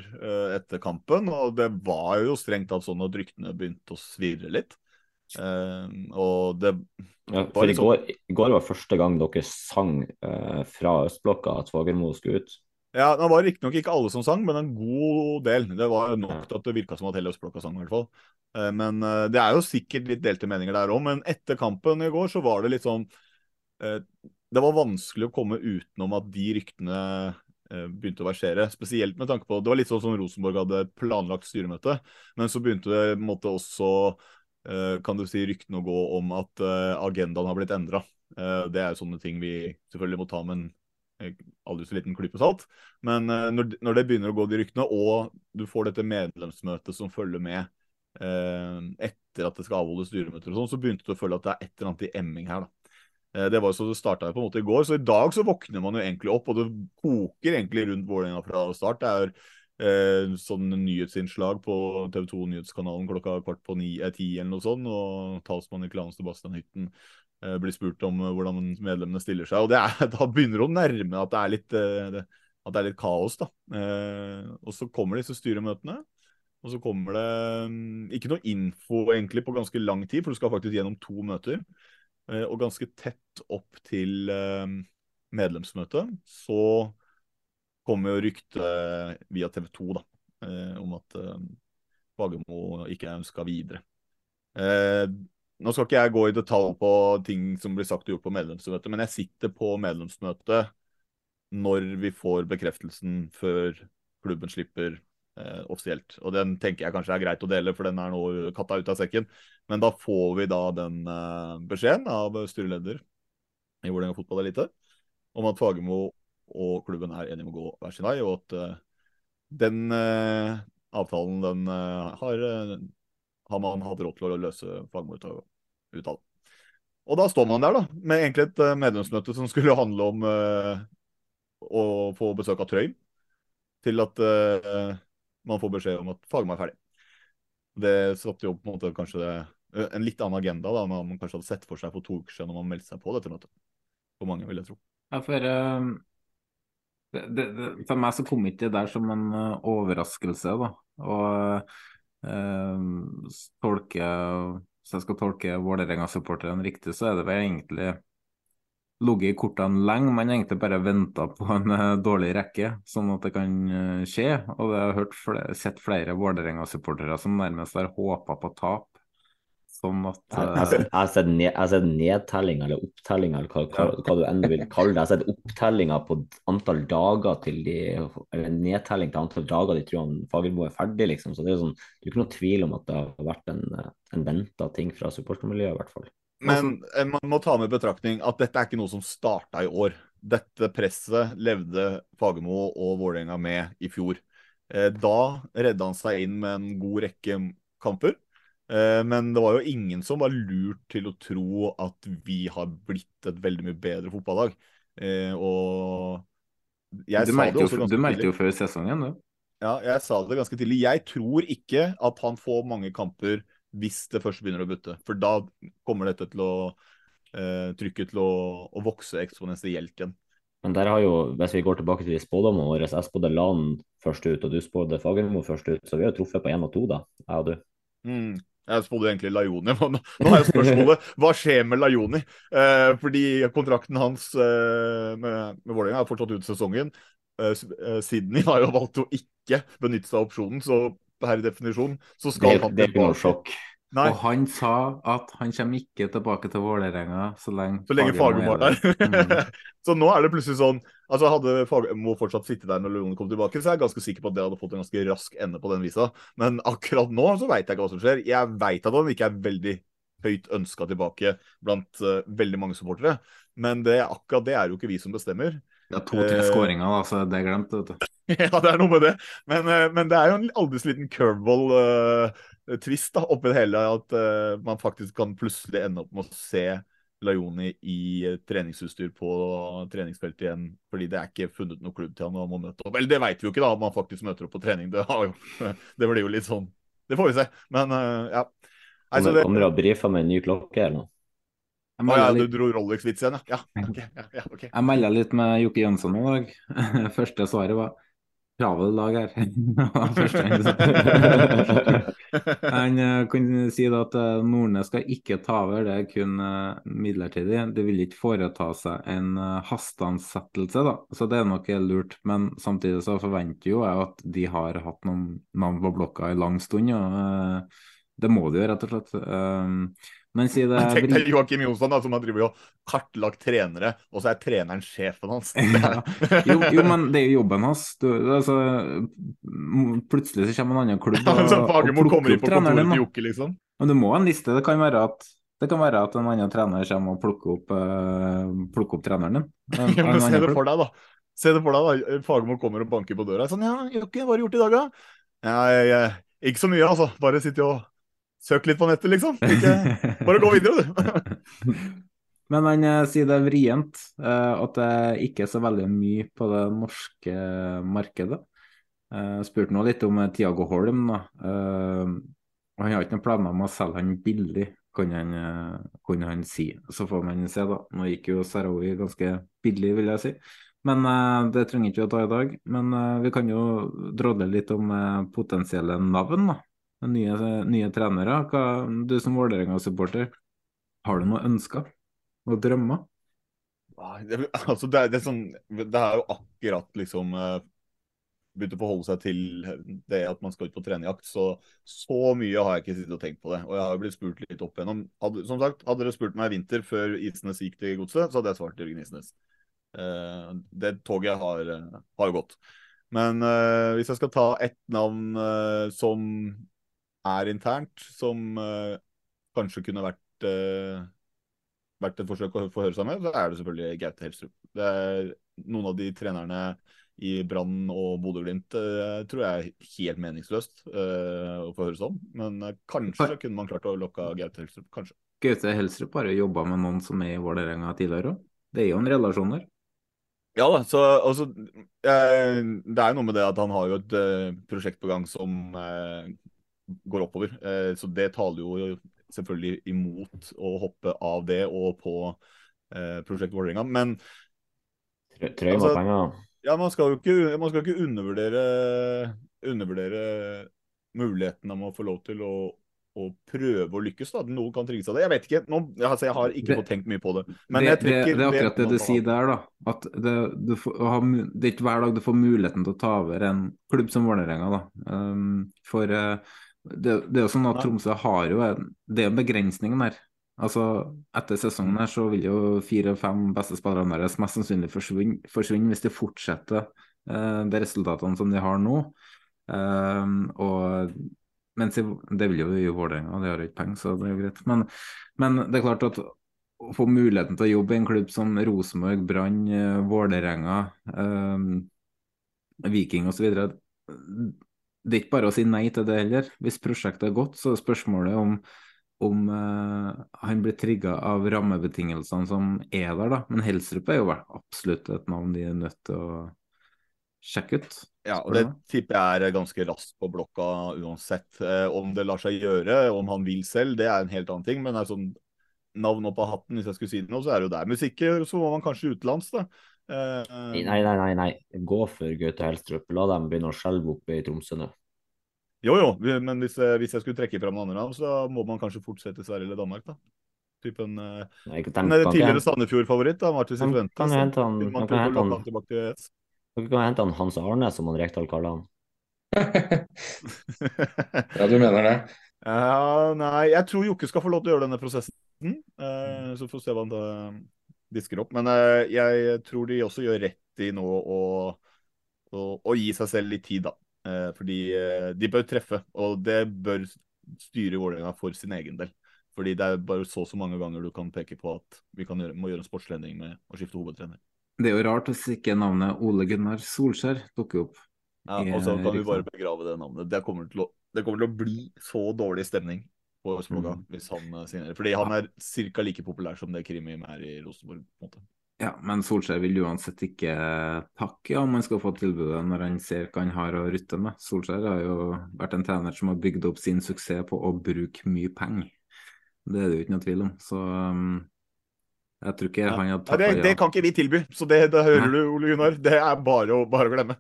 etter kampen, og det var jo strengt tatt sånn at ryktene begynte å svirre litt. Eh, og det Ja, for i sånn- går, i går var første gang dere sang fra østblokka at Fagermo skulle ut. Ja, Det var riktignok ikke alle som sang, men en god del. Det var nok til at det virka som at hele Østblokka sang, i hvert fall. Eh, Men eh, det er jo sikkert litt delte meninger der òg. Men etter kampen i går så var det litt sånn eh, Det var vanskelig å komme utenom at de ryktene begynte å versere. Spesielt med tanke på Det var litt sånn som Rosenborg hadde planlagt styremøte, men så begynte det på en måte også kan du si, ryktene å gå om at agendaen har blitt endra. Det er jo sånne ting vi selvfølgelig må ta med en aldri så liten klype salt. Men eh, når, når det begynner å gå de ryktene, og du får dette medlemsmøtet som følger med eh, etter at det skal avholdes styremøter og sånn, så begynte du å føle at det er et eller annet i emming her, da. Eh, Det var jo så det starta på en måte i går, så i dag så våkner man jo egentlig opp, og det koker egentlig rundt Vålerenga fra start. Det er eh, sånn nyhetsinnslag på TV 2 Nyhetskanalen klokka kvart på ni, eh, ti eller noe sånt, og talsmann i klanen Sebastian Hytten eh, blir spurt om eh, hvordan medlemmene stiller seg. og er, Da begynner det å nærme at det er litt, eh, at det er litt kaos. da. Eh, og så kommer disse styremøtene. Og så kommer det mm, ikke noe info egentlig på ganske lang tid, for du skal faktisk gjennom to møter. Eh, og ganske tett opp til eh, medlemsmøtet så kommer jo ryktet via TV 2 da, eh, om at eh, Fagermo ikke er ønska videre. Eh, nå skal ikke jeg gå i detalj på ting som blir sagt og gjort på medlemsmøtet, men jeg sitter på medlemsmøtet når vi får bekreftelsen før klubben slipper eh, offisielt. Og den tenker jeg kanskje er greit å dele, for den er nå katta ut av sekken. Men da får vi da den eh, beskjeden av styreleder i Vålerenga fotballelite om at Fagermo og klubben er enige om å gå hver sin vei, og at eh, den uh, avtalen den uh, har, har, man hatt råd til å løse fagmordet ut av. Og da står man der, da, med egentlig et medlemsmøte som skulle handle om å få besøk av Trøim, til at man får beskjed om at Fagermo er ferdig. Det satte jo på en måte kanskje det, en litt annen agenda da man kanskje hadde sett for seg for to uker siden når man meldte seg på dette møtet. For mange, vil jeg tro. Ja, for uh, det, det, for meg så kom ikke det der som en uh, overraskelse, da. Og uh, tolke, Hvis jeg skal tolke Vålerenga-supporterne riktig, så er det vel egentlig ligget i kortene lenge, men egentlig bare venta på en dårlig rekke, sånn at det kan skje. Og jeg har hørt sett flere Vålerenga-supportere som nærmest har håpa på tap Sånn at uh... Jeg har sett, ned, nedtelling eller opptelling, eller hva, hva, hva, du enn vil kalle det. Jeg har sett opptellinga på antall dager til de Eller nedtelling til antall dager de tror han Fagermo er ferdig, liksom. Så det er sånn, det er ikke noe tvil om at det har vært en, en venta ting fra supportermiljøet, i hvert fall. Men eh, man må ta med betraktning at dette er ikke noe som starta i år. Dette presset levde Fagermo og Vålerenga med i fjor. Eh, da redda han seg inn med en god rekke kamper. Eh, men det var jo ingen som var lurt til å tro at vi har blitt et veldig mye bedre fotballag. Eh, og jeg du merket jo, du meldte jo før sesongen, du. Ja, jeg sa det ganske tidlig. Jeg tror ikke at han får mange kamper hvis det først begynner å butte. For da kommer dette til å eh, trykket til å, å vokse eksponentielt igjen. Men der har jo, hvis vi går tilbake til de spådommene våre, jeg spådde Lan først ut, og du spådde Fagermo først ut, så vi har jo truffet på én og to, da, jeg og du. Mm. Jeg spådde egentlig Lajoni. Nå, nå er spørsmålet hva skjer med Lajoni? Eh, fordi kontrakten hans eh, med, med Vålerenga er fortsatt ut sesongen. Eh, eh, Sydney har jo valgt å ikke benytte seg av opsjonen, så per definisjon så skal det, han tilbake. Det er ikke noe sjokk. Nei. Og han sa at han kommer ikke tilbake til Vålerenga så lenge, så lenge Fagermo er der. Mm. så nå er det plutselig sånn altså Hadde Fagermo fortsatt sittet der når Leone kom tilbake, så er jeg ganske sikker på at det hadde fått en ganske rask ende på den visa. Men akkurat nå så veit jeg ikke hva som skjer. Jeg veit at han ikke er veldig høyt ønska tilbake blant uh, veldig mange supportere. Men det, akkurat det er jo ikke vi som bestemmer. Ja, to-tre uh, skåringer, da, så det er glemt, vet du. ja, det er noe med det. Men, uh, men det er jo en aldri så liten curveball. Uh, twist da, oppi det hele at uh, man faktisk kan plutselig ende opp med å se Lajoni i treningsutstyr på treningsfeltet igjen, fordi det er ikke funnet noen klubb til han og må møte opp. Eller det vet vi jo ikke, da, om han faktisk møter opp på trening. Det, jo, det blir jo litt sånn Det får vi se. Men uh, ja. Altså, det kommer og brifer med en ny klokke eller noe? Å ja, du dro Rolex-vits igjen, ja. ja, okay, ja, okay. Jeg melda litt med Jokke Jønsson i dag. Første svaret var travel dag her. Han uh, kunne si at uh, Nordnes skal ikke ta over, det er kun uh, midlertidig. Det vil ikke foreta seg en hasteansettelse, da. Så det er nok lurt. Men samtidig så forventer jo jeg at de har hatt noen navn på blokka i lang stund. Og, det må de jo, rett og slett. Men si det Tenk deg Joakim Jonsson da, som har drevet og kartlagt trenere, og så er treneren sjefen hans. ja. jo, jo, men det er jo jobben hans. Du, altså, plutselig så kommer en annen klubb og, ja, og plukker opp treneren din. Jokke, liksom. Men du må ha en liste. Det kan være at det kan være at en annen trener kommer og plukker opp, uh, plukker opp treneren din. En, ja, men se det for deg, da. Se det for deg da, Fagermo kommer og banker på døra. Sånn, ja, Jokke, hva har du gjort i dag, da? Ja, jeg, jeg, ikke så mye, altså. Bare sitte og Søk litt på nettet, liksom. Ikke, bare gå videre, du. Men han uh, sier det er vrient uh, at det ikke er så veldig mye på det norske markedet. Jeg spurte nå litt om Tiago Holm. da. og han har ikke noen planer om å selge han billig, kunne han, kunne han, si. Så får man se, da. Nå gikk jo Sarawi ganske billig, vil jeg si. Men det trenger ikke vi å ta i dag. Men vi kan jo drodle litt om potensielle navn. da nye, nye trenere. Hva, du som Vålerenga-supporter, har du noen ønsker og drømmer? Det, altså det, det, er sånn, det er jo akkurat liksom uh, begynt å forholde seg til det at man skal ut på trenerjakt. Så så mye har jeg ikke sittet og tenkt på det. Og jeg har jo blitt spurt litt opp igjennom. Hadde, som sagt, hadde dere spurt meg i vinter før Isnes gikk til godset, så hadde jeg svart Jørgen Isnes. Uh, det toget har, uh, har gått. Men uh, hvis jeg skal ta ett navn som er internt, som uh, kanskje kunne vært uh, vært et forsøk å få høre seg med, så er det selvfølgelig Gaute Helstrup. Det er noen av de trenerne i Brann og Bodø-Glimt uh, tror jeg er helt meningsløst å få høre sånn. Men kanskje kunne man klart å lokke Gaute Helstrup. Kanskje. Gaute Helstrup har jo jobba med noen som er i Vålerenga tidligere òg. Det er jo en relasjon der. Ja da, så altså, eh, Det er jo noe med det at han har jo et prosjekt på gang som går oppover. Eh, så det taler jo selvfølgelig imot å hoppe av det og på eh, prosjekt Vålerenga. Men Trøy med penger. Ja, man skal jo ikke, man skal ikke undervurdere, undervurdere muligheten om å få lov til å å prøve å lykkes. da, Noen kan trygge av det. Jeg vet ikke. Nå, altså, jeg har ikke Det- fått tenkt mye på det. Men det, jeg trekker det er akkurat det du sier der, da. At det, du får, ha, det er ikke hver dag du får muligheten til å ta over en klubb som Vålerenga. Um, for eh, det, det er jo sånn at Tromsø har jo en Det er en begrensning der. Altså, Etter sesongen her så vil jo fire-fem beste spillerne deres mest sannsynlig forsvinne, forsvinne hvis de fortsetter eh, de resultatene som de har nå. Eh, og mens i, Det vil jo i Vålerenga, de har jo ikke penger, så det er jo greit. Men, men det er klart at å få muligheten til å jobbe i en klubb som Rosenborg, Brann, eh, Vålerenga, eh, Viking osv. Det er ikke bare å si nei til det heller. Hvis prosjektet er godt, så er spørsmålet om, om uh, han blir trigga av rammebetingelsene som er der. da. Men Helstrup er jo absolutt et navn de er nødt til å sjekke ut. Ja, og det tipper jeg er ganske raskt på blokka uansett. Eh, om det lar seg gjøre, om han vil selv, det er en helt annen ting. Men det er sånn navn opp av hatten, hvis jeg skulle si det nå, så er det jo der musikk. Så må man kanskje utenlands, da. Eh, Nei, nei, nei, nei. Gå for Gaute Helstrup. La dem begynne å skjelve oppe i Tromsø nå. Jo, jo, men hvis, eh, hvis jeg skulle trekke fram noen andre navn, så må man kanskje fortsette Sverige eller Danmark, da. Typen eh, Nei, de en kan ikke tidligere Sandefjord-favoritt, da, Martin Kan- kan jo hente han- man kan hente han- tilbake til ES? Dere kan hente han Hans Arne, som han Rekdal kaller han. Ja, du mener det? Uh, nei, jeg tror Jokke skal få lov til å gjøre denne prosessen. Uh, så får vi se hva han da disker opp. Men eh, jeg tror de også gjør rett i nå å, å, å gi seg selv litt tid, da. Eh, fordi eh, de bør treffe, og det bør styre Vålerenga for sin egen del. Fordi det er bare så og så mange ganger du kan peke på at vi kan gjøre, må gjøre en sportslending med å skifte hovedtrener. Det er jo rart hvis ikke navnet Ole Gunnar Solskjær dukker opp. Ja, og så kan vi bare begrave det navnet. Det kommer til å, det kommer til å bli så dårlig stemning på Østblogga Mm. hvis han eh, signerer. Fordi han er ca. like populær som det Krimi er i Rosenborg. på en måte. Ja, men Solskjær vil uansett ikke takke om han skal få tilbudet når han ser hva han har å rutte med. Solskjær har jo vært en trener som har bygd opp sin suksess på å bruke mye penger. Det er det jo ikke noe tvil om. Så um, jeg tror ikke han hadde Ja, det, det kan ikke vi tilby, så det, det hører Nei. du, Ole Gunnar. Det er bare å, bare å glemme.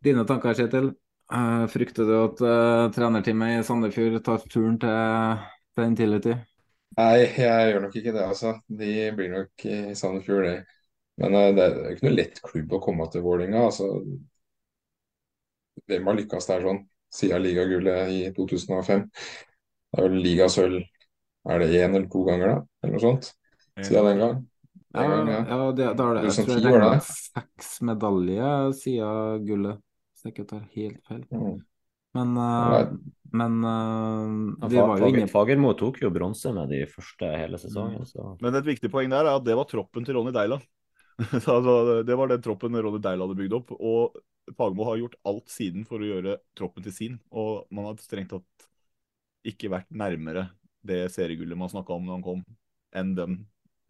Dine tanker, Kjetil? Eh, frykter du at uh, trenerteamet i Sandefjord tar turen til, til den tidlige? Nei, jeg gjør nok ikke det, altså. De blir nok i Sandefjord, det. Men uh, det er jo ikke noe lett klubb å komme til Vålerenga. Altså, hvem har lykkes der sånn siden ligagullet i 2005? Det er vel ligasølv Er det én eller to ganger, da? Eller noe sånt? Siden den gang? Ja, Den gang, ja. ja det, da er det, jeg 2010 tror jeg det. seks medaljer siden gullet, hvis jeg ikke tar helt feil. Mm. Men, eh, men uh, Ja, vi var jo Fager, inne Fagermo tok jo bronse med de første hele sesongen, så Men et viktig poeng der er at det var troppen til Ronny Deila. Altså, det var den troppen Ronny Deila hadde bygd opp. Og Fagermo har gjort alt siden for å gjøre troppen til sin. Og man har strengt tatt ikke vært nærmere det seriegullet man snakka om da han kom, enn den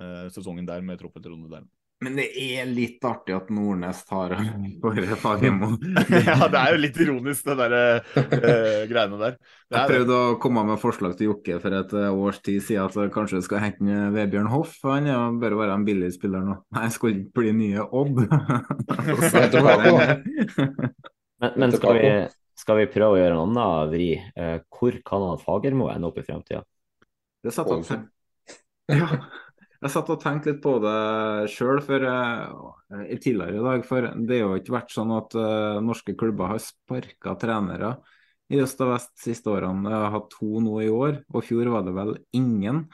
eh, sesongen der med troppen til Ronny Deila. Men det er litt artig at Nordnes tar for Fagermo. ja, det er jo litt ironisk, det der uh, greiene der. Det Jeg prøvde det. å komme med forslag til Jokke for et eh, års tid siden at kanskje du skal hente en Vebjørn Hoff. Han ja, bør være en billig spiller nå. Nei, jeg skulle ikke bli nye Odd. Men, men skal, vi, skal vi prøve å gjøre en annen vri? Eh, hvor kan han Fagermo ende opp i fremtida? Det satt han seg. ja, jeg satt og tenkte litt på det sjøl uh, tidligere i dag. For det har jo ikke vært sånn at uh, norske klubber har sparka trenere i øst og vest siste årene. Jeg har hatt to nå i år, og i fjor var det vel ingen.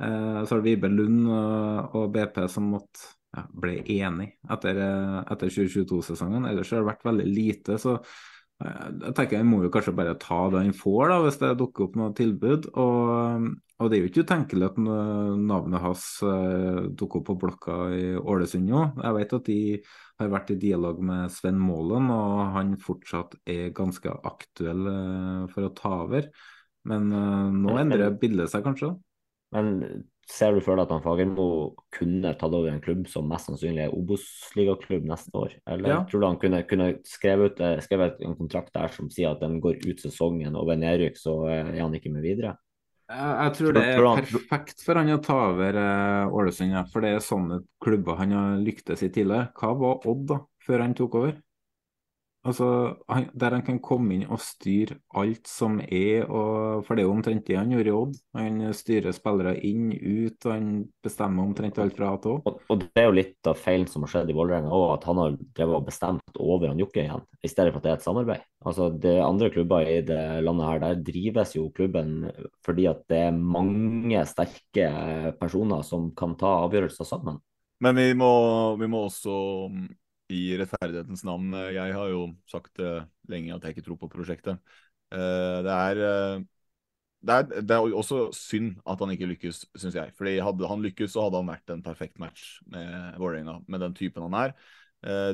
Uh, så har det Vibe Lund og, og BP som måtte ja, ble enig etter, eh, etter 2022-sesongen. Ellers har det vært veldig lite. Så Jeg tenker jeg må jo kanskje bare ta det han får, da, hvis det dukker opp noe tilbud. Og, og det er jo ikke utenkelig at navnet hans uh, dukker opp på blokka i Ålesund nå. Jeg vet at de har vært i dialog med Sven Målen, og han fortsatt er ganske aktuell uh, for å ta over. Men uh, nå endrer bildet seg kanskje? Men Ser du for deg at han Fagermo kunne tatt over en klubb som mest sannsynlig er Obos-ligaklubb neste år? Eller ja. tror du han kunne, kunne skrevet, ut, eh, skrevet, en kontrakt der som sier at den går ut sesongen, og ved nedrykk så er han ikke med videre? Jeg tror det er perfekt for han å ta over eh, Ålesund, for det er sånne klubber han har lyktes i tidligere. Hva var Odd da, før han tok over? Altså, han, Der han kan komme inn og styre alt som er, og, for det er jo omtrent det han gjorde i Odd. Han styrer spillere inn, ut, og han bestemmer omtrent alt fra A til Å. Og, og, det er jo litt av feilen som har skjedd i Vålerenga òg, at han har drevet og bestemt over han Jokke igjen, i stedet for at det er et samarbeid. Altså, det Andre klubber i det landet her, der drives jo klubben fordi at det er mange sterke personer som kan ta avgjørelser sammen. Men vi må, vi må også i rettferdighetens navn. Jeg har jo sagt lenge at jeg ikke tror på prosjektet. Uh, det, er, uh, det, er, det, er, også synd at han ikke lykkes, syns jeg. Fordi hadde han lykkes, så hadde han vært en perfekt match med Vålerenga, med den typen han er.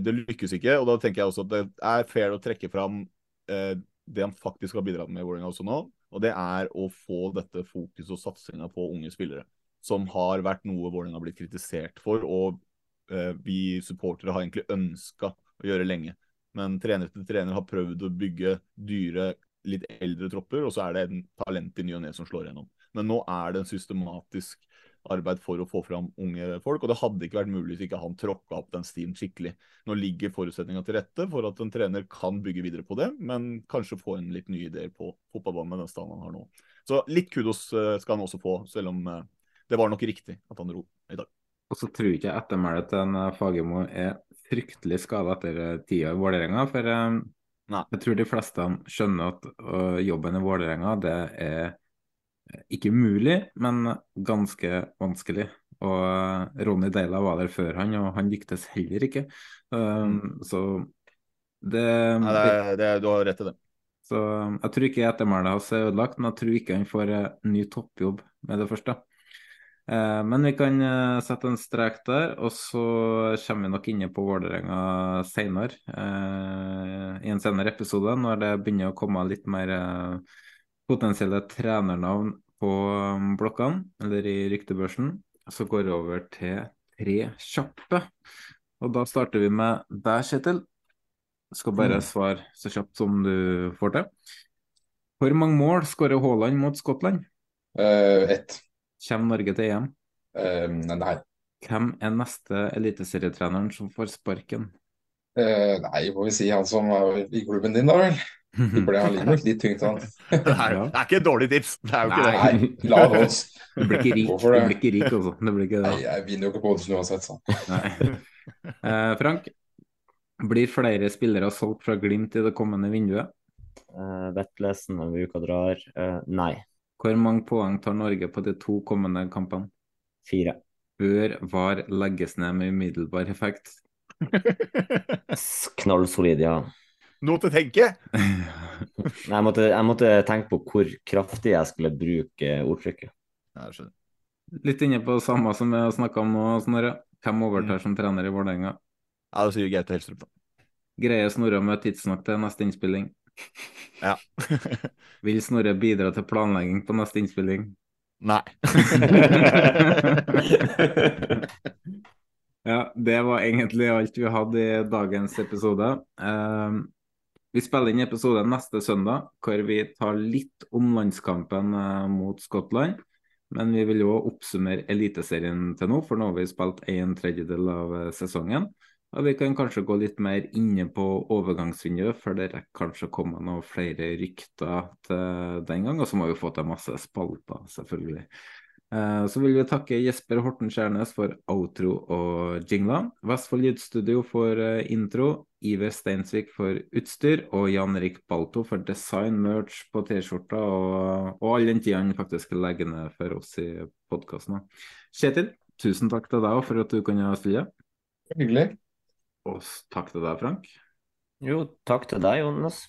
det lykkes ikke, og da tenker jeg også at det er fair å trekke fram det han faktisk har bidratt med i Vålerenga også nå. Og det er å få dette fokuset og satsinga på unge spillere. Som har vært noe Vålerenga har blitt kritisert for, og Eh, vi supportere har egentlig ønska å gjøre lenge. Men trener etter trener har prøvd å bygge dyre, litt eldre tropper, og så er det en talent i ny og ne som slår gjennom. Men nå er det en systematisk arbeid for å få fram unge folk, og det hadde ikke vært mulig hvis ikke han tråkka opp den stien skikkelig. Nå ligger forutsetninga til rette for at en trener kan bygge videre på det, men kanskje få en litt nye ideer på fotballbanen med den standen han har nå. Så litt kudos eh, skal han også få, selv om eh, det var nok riktig at han dro i dag. Og så tror ikke jeg ettermælet til en eh, Fagermo er fryktelig skada etter eh, tida i Vålerenga. For um, jeg tror de fleste skjønner at uh, jobben i Vålerenga det er ikke umulig, men ganske vanskelig. Og uh, Ronny Deila var der før han, og han lyktes heller ikke. Um, mm. Så det, Nei, det, det, Du har rett i det. Så Jeg tror ikke ettermælet hans er ødelagt, men jeg tror ikke han får uh, ny toppjobb med det første. Eh, men vi kan eh, sette en strek der, og så kommer vi nok inne på Vålerenga senere. Eh, I en senere episode, når det begynner å komme litt mer potensielle trenernavn på blokkene, eller i ryktebørsen. Så går vi over til tre kjappe. Og da starter vi med deg, Kjetil. Skal bare mm. svare så kjapt som du får til. Hvor mange mål skårer Haaland mot Skottland? Uh, ett. Kommer Norge til EM? Uh, nei. Hvem er neste eliteserietreneren som får sparken? Uh, nei, får vi si han som var i klubben din, da vel. Det ble han nok litt tyngst han. det, er, det er ikke et dårlig tips. Det er jo ikke nei, det. Lav odds. Du blir ikke rik, du blir ikke rik også. Det blir ikke det. Nei, jeg vinner jo ikke på oddsen uansett, sånn. Uh, Frank, blir flere spillere solgt fra Glimt i det kommende vinduet? Uh, Vettlesen og uka drar. Uh, nei. Hvor mange poeng tar Norge på de to kommende kampene? Fire. Bør VAR legges ned med umiddelbar effekt? Knallsolid, ja. Noe til å tenke? jeg, måtte, jeg måtte tenke på hvor kraftig jeg skulle bruke ordtrykket. Jeg skjønner. Litt inne på det samme som vi har snakka om nå, Snorre. Hvem overtar mm. som trener i Vålerenga? Ja, det sier Gaute Helstrup, da. Greier Snorre å møte tidsnok til neste innspilling? Ja. Vil Snorre bidra til planlegging på neste innspilling? Nei. ja, det var egentlig alt vi hadde i dagens episode. Uh, vi spiller inn episode neste søndag, hvor vi tar litt om landskampen uh, mot Skottland. Men vi vil jo oppsummere Eliteserien til nå, for nå har vi spilt en tredjedel av uh, sesongen. Og vi kan kanskje gå litt mer inne på overgangsvinduet, for det rekker kanskje å komme noen flere rykter til den gang. Og så må vi få til masse spalter, selvfølgelig. Eh, så vil vi takke Jesper Horten Skjærnes for outro og jingler. Vestfold Lydstudio for eh, intro. Iver Steinsvik for utstyr. Og Jan Erik Balto for design, merch på T-skjorta og, og all den tida han faktisk legger ned for oss i podkasten. Kjetil, tusen takk til deg for at du kunne stille. Hyggelig. Og takk til deg, Frank. Jo, takk til deg, Jonas.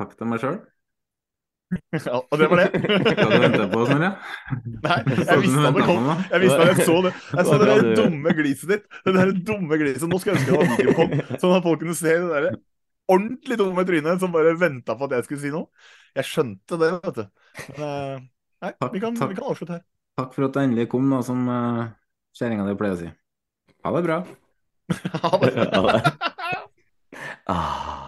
Takk til meg sjøl. Ja, og det var det. Hva du vente på, Snorre? Nei, jeg visste at det kom. Jeg visste at jeg så det. Jeg så det der dumme gliset ditt. Det der dumme gliset. Nå skulle jeg ønske det var mikrofon, kom, sånn at folk kunne se det der ordentlig dumme trynet som bare venta på at jeg skulle si noe. Jeg skjønte det, vet du. Men, eh, nei, vi kan, vi kan avslutte her. Takk for at du endelig kom, da, som uh, kjerringa di pleier å si. Ha det bra. Ha det. Ah.